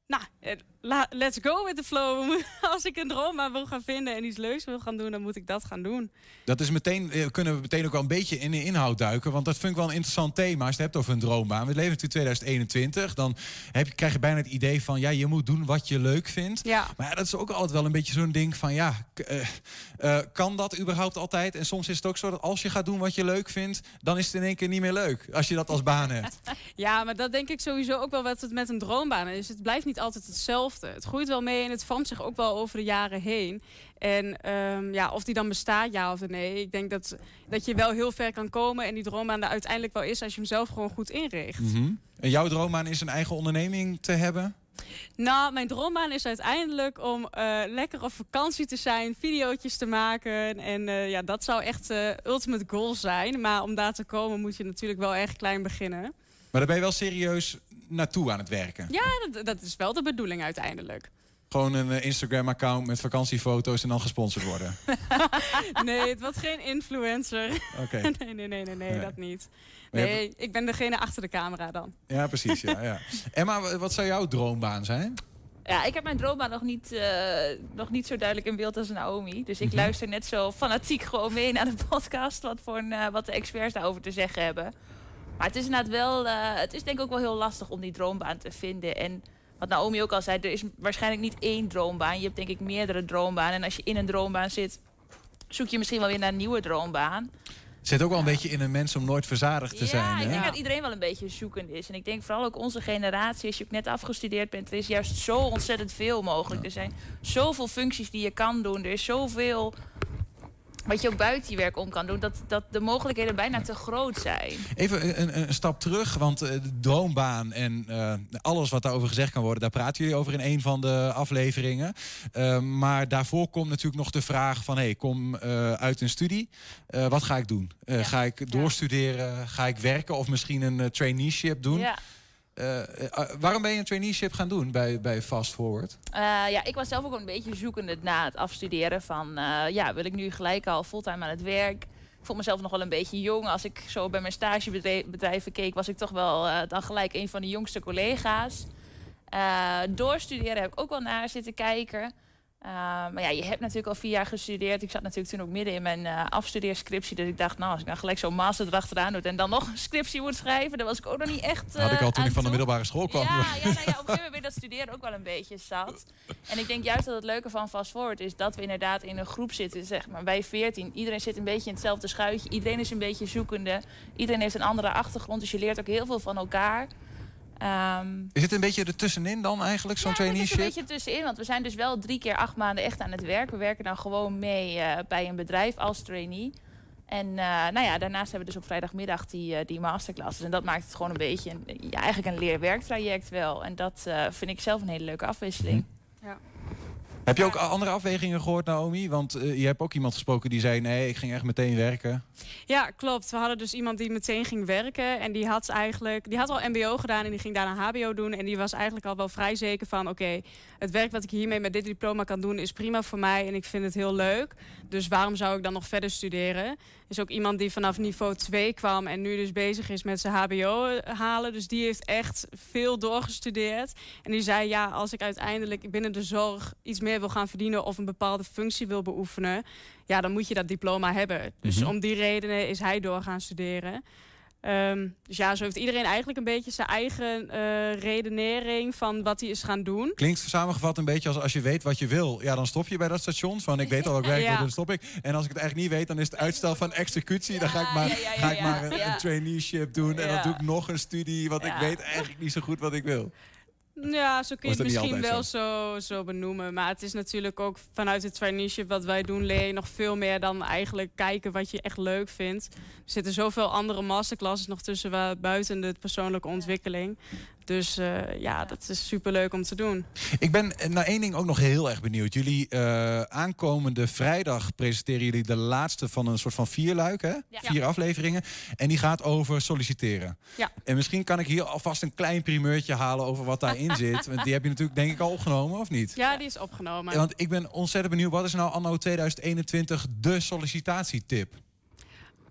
nou, eh, la- let's go with the flow. [laughs] Als ik een droombaan wil gaan vinden en iets leuks wil gaan doen, dan moet ik dat gaan doen. Dat is meteen, eh, kunnen we meteen ook wel een beetje in de inhoud duiken. Want dat vind ik wel een interessant thema. Als je het hebt over een droombaan. We leven natuurlijk 2021. Dan heb je, krijg je bijna het idee van... ja, je moet doen wat je leuk vindt. Ja. Maar ja, dat is ook altijd wel een beetje zo'n ding van... ja, eh, eh, kan dat überhaupt altijd? En soms is het ook zo dat als je gaat doen wat je leuk vindt... dan is het in één keer niet meer leuk. Als je dat als baan hebt. [laughs] Ja, maar dat denk ik sowieso ook wel wat het met een droombaan is. Het blijft niet altijd hetzelfde. Het groeit wel mee en het vormt zich ook wel over de jaren heen. En ehm, ja, of die dan bestaat, ja of nee. Ik denk dat, dat je wel heel ver kan komen en die droombaan er uiteindelijk wel is als je hem zelf gewoon goed inricht. Mhm. En jouw droombaan is een eigen onderneming te hebben? Nou, mijn droombaan is uiteindelijk om eh, lekker op vakantie te zijn, videootjes te maken. En eh, ja, dat zou echt eh ultimate goal zijn. Maar om daar te komen moet je natuurlijk wel erg klein beginnen. Maar daar ben je wel serieus naartoe aan het werken. Ja, dat, dat is wel de bedoeling uiteindelijk. Gewoon een eh, Instagram-account met vakantiefoto's en dan gesponsord worden. [laughs] nee, het was geen influencer. Oké. [laughs] nee, nee, nee, nee, nee, Nee. dat niet. Nee, ik ben degene achter de camera dan. Ja, precies. Ja, ja. [laughs] Emma, wat zou jouw droombaan zijn? Ja, ik heb mijn droombaan nog niet, eh, nog niet zo duidelijk in beeld als Naomi. Dus ik Mhm. luister net zo fanatiek gewoon mee naar de podcast. Wat, voor een, eh, wat de experts daarover te zeggen hebben. Maar het is inderdaad wel... eh, het is denk ik ook wel heel lastig om die droombaan te vinden. En wat Naomi ook al zei, er is waarschijnlijk niet één droombaan. Je hebt denk ik meerdere droombanen. En als je in een droombaan zit, zoek je misschien wel weer naar een nieuwe droombaan. Zit ook wel een beetje in een mens om nooit verzadigd te zijn. Ja, ik denk dat iedereen wel een beetje zoekend is. En ik denk vooral ook onze generatie, als je ook net afgestudeerd bent, er is juist zo ontzettend veel mogelijk. Er zijn zoveel functies die je kan doen. Er is zoveel wat je ook buiten je werk om kan doen, dat, dat de mogelijkheden bijna te groot zijn. Even een, een, stap terug, want eh, de droombaan en eh, alles wat daarover gezegd kan worden, daar praten jullie over in een van de afleveringen. Eh, maar daarvoor komt natuurlijk nog de vraag van, hey, ik kom uit een studie, wat ga ik doen? Ga ik doorstuderen? Ga ik werken of misschien een traineeship doen? Ja. Eh, eh, waarom ben je een traineeship gaan doen bij, bij Fast Forward? Eh, ja, ik was zelf ook een beetje zoekende na het afstuderen van, ja, wil ik nu gelijk al fulltime aan het werk? Ik vond mezelf nog wel een beetje jong. Als ik zo bij mijn stagebedrijven keek, was ik toch wel dan gelijk een van de jongste collega's. Doorstuderen heb ik ook wel naar zitten kijken. Eh, maar ja, je hebt natuurlijk al vier jaar gestudeerd. Ik zat natuurlijk toen ook midden in mijn eh afstudeerscriptie. Dus ik dacht, nou, als ik dan gelijk zo'n master erachteraan doe... en dan nog een scriptie moet schrijven... dan was ik ook nog niet echt Had ik eh, al toen aan ik van de middelbare school kwam. Ja, ja, nou ja, op een gegeven moment ben je dat studeren ook wel een beetje zat. En ik denk juist dat het leuke van Fast Forward is dat we inderdaad in een groep zitten, zeg maar, bij 14. Iedereen zit een beetje in hetzelfde schuitje. Iedereen is een beetje zoekende. Iedereen heeft een andere achtergrond, dus je leert ook heel veel van elkaar. Ehm, Is het een beetje ertussenin dan eigenlijk, zo'n het is traineeship? een beetje tussenin, want we zijn dus wel drie keer acht maanden echt aan het werk. We werken dan gewoon mee eh, bij een bedrijf als trainee. En eh, nou ja, daarnaast hebben we dus op vrijdagmiddag die, eh, die masterclasses. En dat maakt het gewoon een beetje een, ja, eigenlijk een leer-werktraject wel. En dat eh, vind ik zelf een hele leuke afwisseling. Ja. Heb je ook andere afwegingen gehoord, Naomi? Want eh, je hebt ook iemand gesproken die zei... nee, ik ging echt meteen werken. Ja, klopt. We hadden dus iemand die meteen ging werken. En die had eigenlijk, die had al MBO gedaan en die ging daarna HBO doen. En die was eigenlijk al wel vrij zeker van: oké, het werk wat ik hiermee met dit diploma kan doen, is prima voor mij. En ik vind het heel leuk. Dus waarom zou ik dan nog verder studeren? Is ook iemand die vanaf niveau 2 kwam en nu dus bezig is met zijn HBO halen. Dus die heeft echt veel doorgestudeerd. En die zei: ja, als ik uiteindelijk binnen de zorg iets meer wil gaan verdienen of een bepaalde functie wil beoefenen, ja, dan moet je dat diploma hebben. Dus Mhm. om die redenen is hij door gaan studeren. Ehm, dus ja, zo heeft iedereen eigenlijk een beetje zijn eigen eh, redenering van wat hij is gaan doen. Klinkt samengevat een beetje als als je weet wat je wil. Ja, dan stop je bij dat station. Van ik weet al wat [laughs] ik werk wil, dan stop ik. En als ik het eigenlijk niet weet, dan is het uitstel van executie. Dan ga ik maar, ja, ga ik maar een, een traineeship doen. En dan doe ik nog een studie. Want ik weet eigenlijk niet zo goed wat ik wil. Ja, zo kun je het misschien wel zo? Zo, benoemen. Maar het is natuurlijk ook vanuit het traineeship wat wij doen, leer je nog veel meer dan eigenlijk kijken wat je echt leuk vindt. Er zitten zoveel andere masterclasses nog tussen buiten de persoonlijke ontwikkeling. Dus eh, ja, dat is super leuk om te doen. Ik ben naar één ding ook nog heel erg benieuwd. Jullie eh, aankomende vrijdag presenteren jullie de laatste van een soort van vierluik, hè? Vier afleveringen. En die gaat over solliciteren. Ja. En misschien kan ik hier alvast een klein primeurtje halen over wat daarin [laughs] zit. Want die heb je natuurlijk denk ik al opgenomen, of niet? Ja, die is opgenomen. Want ik ben ontzettend benieuwd, wat is nou anno 2021 de sollicitatietip?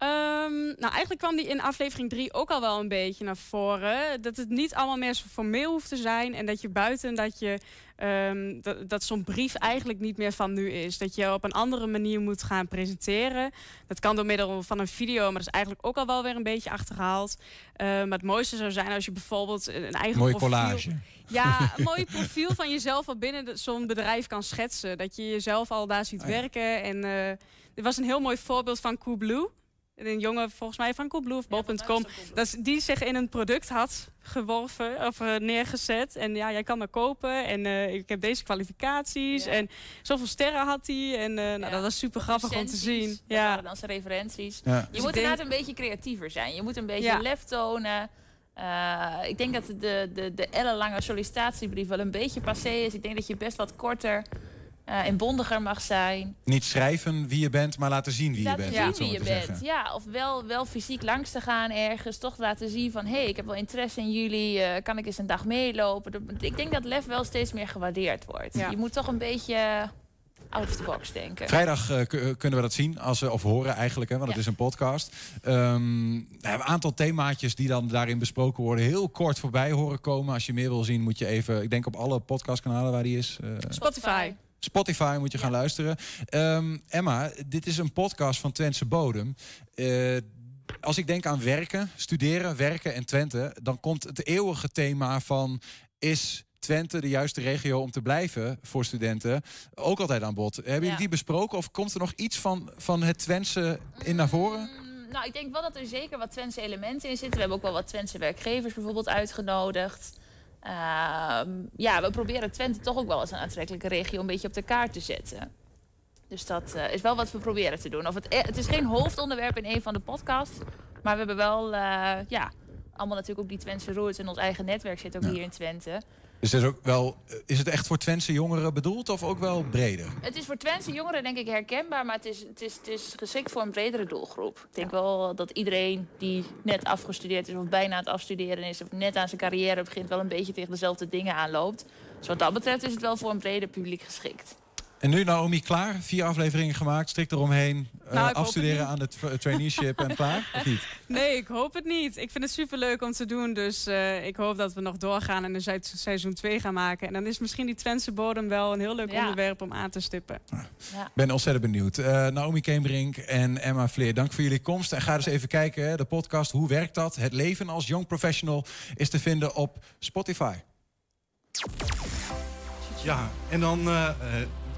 Ehm, nou, eigenlijk kwam die in aflevering 3 ook al wel een beetje naar voren. Dat het niet allemaal meer zo formeel hoeft te zijn. En dat je buiten dat je ehm, dat, dat zo'n brief eigenlijk niet meer van nu is. Dat je op een andere manier moet gaan presenteren. Dat kan door middel van een video, maar dat is eigenlijk ook al wel weer een beetje achterhaald. Eh, maar het mooiste zou zijn als je bijvoorbeeld een eigen Mooie profiel... collage. Ja, [laughs] een mooi profiel van jezelf al binnen zo'n bedrijf kan schetsen. Dat je jezelf al daar ziet Oh ja. werken. En er was een heel mooi voorbeeld van Coolblue. Een jongen, volgens mij van Coolblue of bol.com, dat is- die zich in een product had geworven of eh, neergezet. En ja, jij kan me kopen en eh, ik heb deze kwalificaties. En zoveel sterren had hij. En eh, nou, dat was super grappig om te zien. Ja. dan zijn referenties. Ja. Je Dus moet denk- inderdaad een beetje creatiever zijn. Je moet een beetje Ja. lef tonen. Eh, ik denk dat de, de, de ellenlange sollicitatiebrief wel een beetje passé is. Ik denk dat je best wat korter eh inbondiger mag zijn. Niet schrijven wie je bent, maar laten zien wie je laten bent. zien het zo wie je bent. zeggen. Ja, of wel, wel fysiek langs te gaan ergens. Toch laten zien van, hé, hey, ik heb wel interesse in jullie. eh, kan ik eens een dag meelopen? Ik denk dat lef wel steeds meer gewaardeerd wordt. Ja. Je moet toch een beetje out of the box denken. Vrijdag eh, kunnen we dat zien, als, we- of horen eigenlijk, hè, want het is een podcast. Ehm, we hebben een aantal themaatjes die dan daarin besproken worden. Heel kort voorbij horen komen. Als je meer wil zien, moet je even, ik denk op alle podcastkanalen waar die is. Spotify. Spotify moet je gaan luisteren. Ehm, Emma, dit is een podcast van Twentse Bodem. Eh, als ik denk aan werken, studeren, werken en Twente... dan komt het eeuwige thema van... is Twente de juiste regio om te blijven voor studenten... ook altijd aan bod. Hebben jullie Ja. die besproken of komt er nog iets van, van het Twentse in naar voren? Mm, Nou, ik denk wel dat er zeker wat Twentse elementen in zitten. We hebben ook wel wat Twentse werkgevers bijvoorbeeld uitgenodigd. Ehm, ja, we proberen Twente toch ook wel als een aantrekkelijke regio een beetje op de kaart te zetten. Dus dat eh, is wel wat we proberen te doen. Of het, eh, het is geen hoofdonderwerp in een van de podcasts. Maar we hebben wel, eh, ja, allemaal natuurlijk ook die Twentse roots. En ons eigen netwerk zit ook hier in Twente. Dus het is, ook wel, is het echt voor Twentse jongeren bedoeld of ook wel breder? Het is voor Twentse jongeren denk ik herkenbaar, maar het is, het, is, het is geschikt voor een bredere doelgroep. Ik denk wel dat iedereen die net afgestudeerd is of bijna aan het afstuderen is... of net aan zijn carrière begint, wel een beetje tegen dezelfde dingen aanloopt. Dus wat dat betreft is het wel voor een breder publiek geschikt. En nu Naomi klaar, vier afleveringen gemaakt, strikt eromheen, eh, Nou, afstuderen het aan het tra- traineeship en klaar? Of niet? [laughs] Nee, ik hoop het niet. Ik vind het superleuk om te doen. Dus eh, ik hoop dat we nog doorgaan en een se- seizoen 2 gaan maken. En dan is misschien die Twentse bodem wel een heel leuk Ja. onderwerp om aan te stippen. Ik ben ontzettend benieuwd. Eh, Naomi Keembrink en Emma Vleer, dank voor jullie komst. En ga dus even kijken, hè, de podcast Hoe werkt dat? Het leven als young professional is te vinden op Spotify. Ja, en dan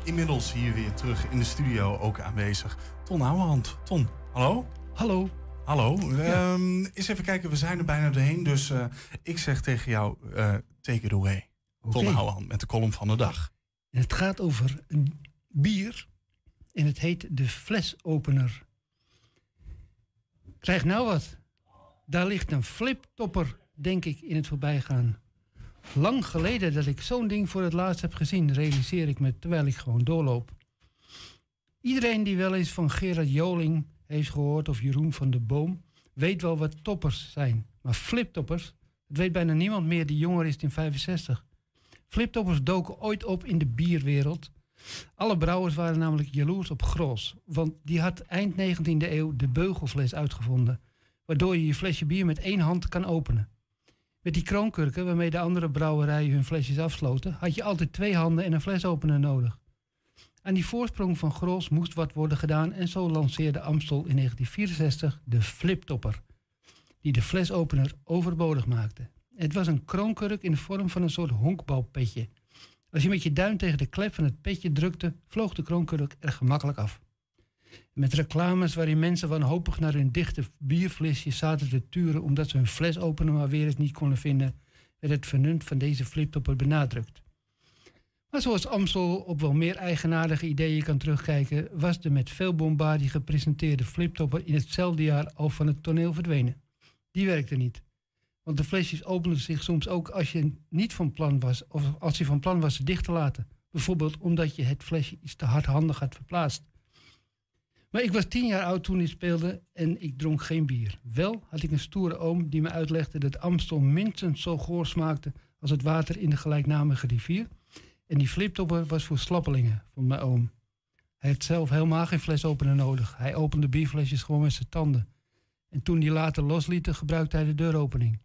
inmiddels hier weer terug in de studio ook aanwezig. Ton Ouwehand. Ton, hallo? Hallo. Hallo. Ehm, eens even kijken, we zijn er bijna doorheen. Dus eh, ik zeg tegen jou, eh, take it away. Ton Oké. Ouwehand met de column van de dag. En het gaat over een bier en het heet de flesopener. Krijg nou wat. Daar ligt een fliptopper, denk ik, in het voorbijgaan. Lang geleden dat ik zo'n ding voor het laatst heb gezien, realiseer ik me terwijl ik gewoon doorloop. Iedereen die wel eens van Gerard Joling heeft gehoord of Jeroen van de Boom, weet wel wat toppers zijn. Maar fliptoppers, dat weet bijna niemand meer die jonger is dan 65. Fliptoppers doken ooit op in de bierwereld. Alle brouwers waren namelijk jaloers op Gros, want die had eind 19e eeuw de beugelfles uitgevonden, waardoor je je flesje bier met één hand kan openen. Met die kroonkurken waarmee de andere brouwerijen hun flesjes afsloten, had je altijd twee handen en een flesopener nodig. Aan die voorsprong van Gros moest wat worden gedaan en zo lanceerde Amstel in 1964 de fliptopper, die de flesopener overbodig maakte. Het was een kroonkurk in de vorm van een soort honkbalpetje. Als je met je duim tegen de klep van het petje drukte, vloog de kroonkurk er gemakkelijk af. Met reclames waarin mensen wanhopig naar hun dichte bierflesjes zaten te turen omdat ze hun flesopener maar weer eens niet konden vinden, werd het vernuft van deze fliptopper benadrukt. Maar zoals Amstel op wel meer eigenaardige ideeën kan terugkijken, was de met veel bombardie gepresenteerde fliptopper in hetzelfde jaar al van het toneel verdwenen. Die werkte niet. Want de flesjes openden zich soms ook als je niet van plan was, of als je van plan was ze dicht te laten. Bijvoorbeeld omdat je het flesje iets te hardhandig had verplaatst. Maar ik was tien jaar oud toen ik speelde en ik dronk geen bier. Wel had ik een stoere oom die me uitlegde dat Amstel minstens zo goor smaakte als het water in de gelijknamige rivier. En die fliptopper was voor slappelingen, vond mijn oom. Hij had zelf helemaal geen flesopener nodig. Hij opende bierflesjes gewoon met zijn tanden. En toen die later loslieten, gebruikte hij de deuropening.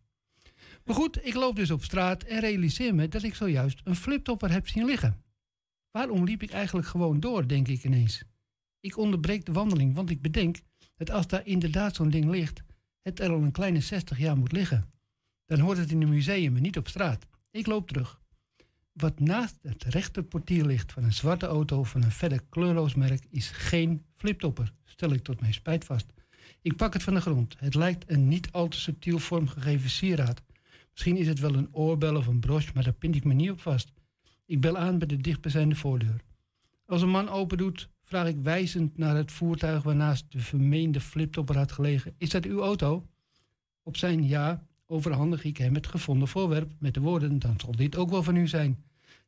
Maar goed, ik loop dus op straat en realiseer me dat ik zojuist een fliptopper heb zien liggen. Waarom liep ik eigenlijk gewoon door, denk ik ineens. Ik onderbreek de wandeling, want ik bedenk dat als daar inderdaad zo'n ding ligt, het er al een kleine 60 jaar moet liggen. Dan hoort het in een museum en niet op straat. Ik loop terug. Wat naast het rechterportier ligt van een zwarte auto van een verder kleurloos merk is geen fliptopper, stel ik tot mijn spijt vast. Ik pak het van de grond. Het lijkt een niet al te subtiel vormgegeven sieraad. Misschien is het wel een oorbel of een broche, maar daar pin ik me niet op vast. Ik bel aan bij de dichtbijzijnde voordeur. Als een man open doet, vraag ik wijzend naar het voertuig waarnaast de vermeende fliptopper had gelegen. Is dat uw auto? Op zijn ja overhandig ik hem het gevonden voorwerp met de woorden, dan zal dit ook wel van u zijn.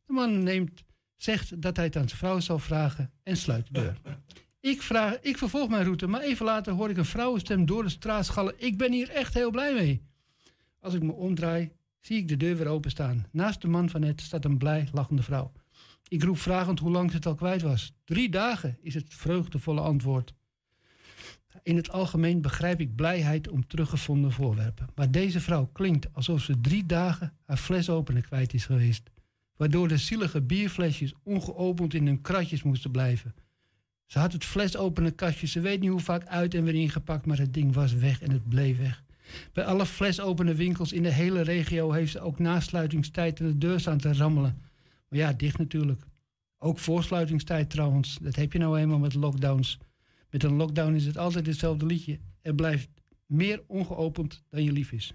De man neemt Zegt dat hij het aan zijn vrouw zal vragen en sluit de deur. Ik, vraag, ik vervolg mijn route, maar even later hoor ik een vrouwenstem door de straat schallen. Ik ben hier echt heel blij mee. Als ik me omdraai, zie ik de deur weer openstaan. Naast de man van net staat een blij lachende vrouw. Ik roep vragend hoe lang het al kwijt was. Drie dagen is het vreugdevolle antwoord. In het algemeen begrijp ik blijheid om teruggevonden voorwerpen. Maar deze vrouw klinkt alsof ze drie dagen haar flesopener kwijt is geweest. Waardoor de zielige bierflesjes ongeopend in hun kratjes moesten blijven. Ze had het flesopener kastje, ze weet niet hoe vaak uit en weer ingepakt, maar het ding was weg en het bleef weg. Bij alle flesopene winkels in de hele regio heeft ze ook na sluitingstijd de deur staan te rammelen. Maar ja, dicht natuurlijk. Ook voor sluitingstijd trouwens. Dat heb je nou eenmaal met lockdowns. Met een lockdown is het altijd hetzelfde liedje. Er blijft meer ongeopend dan je lief is.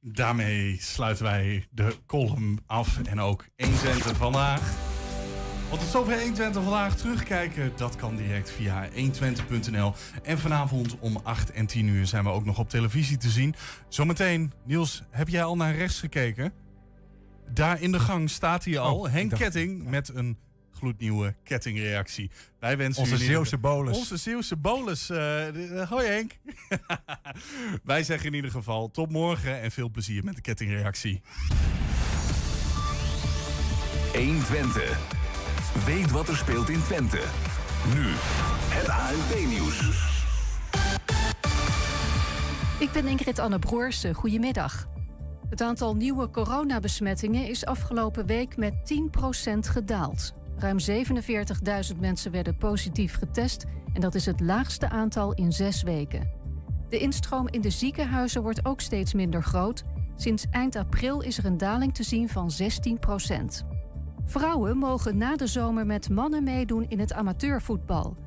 Daarmee sluiten wij de column af en ook 120 vandaag. Want tot zover 120 vandaag terugkijken, dat kan direct via 120.nl. En vanavond om 8 en 10 uur zijn we ook nog op televisie te zien. Zometeen, Niels, heb jij al naar rechts gekeken? Daar in de gang staat hij al, Oh, Henk dacht- Ketting, met een gloednieuwe kettingreactie. Wij wensen Onze jullie Zeeuwse bolus. Onze Zeeuwse bolus. eh, hoi Henk. [laughs] Wij zeggen in ieder geval tot morgen en veel plezier met de kettingreactie. 120. Weet wat er speelt in Twente. Nu, het ANP-nieuws. Ik ben Ingrid Anne Broersen. Goedemiddag. Het aantal nieuwe coronabesmettingen is afgelopen week met 10% gedaald. Ruim 47.000 mensen werden positief getest en dat is het laagste aantal in zes weken. De instroom in de ziekenhuizen wordt ook steeds minder groot. Sinds eind april is er een daling te zien van 16%. Vrouwen mogen na de zomer met mannen meedoen in het amateurvoetbal.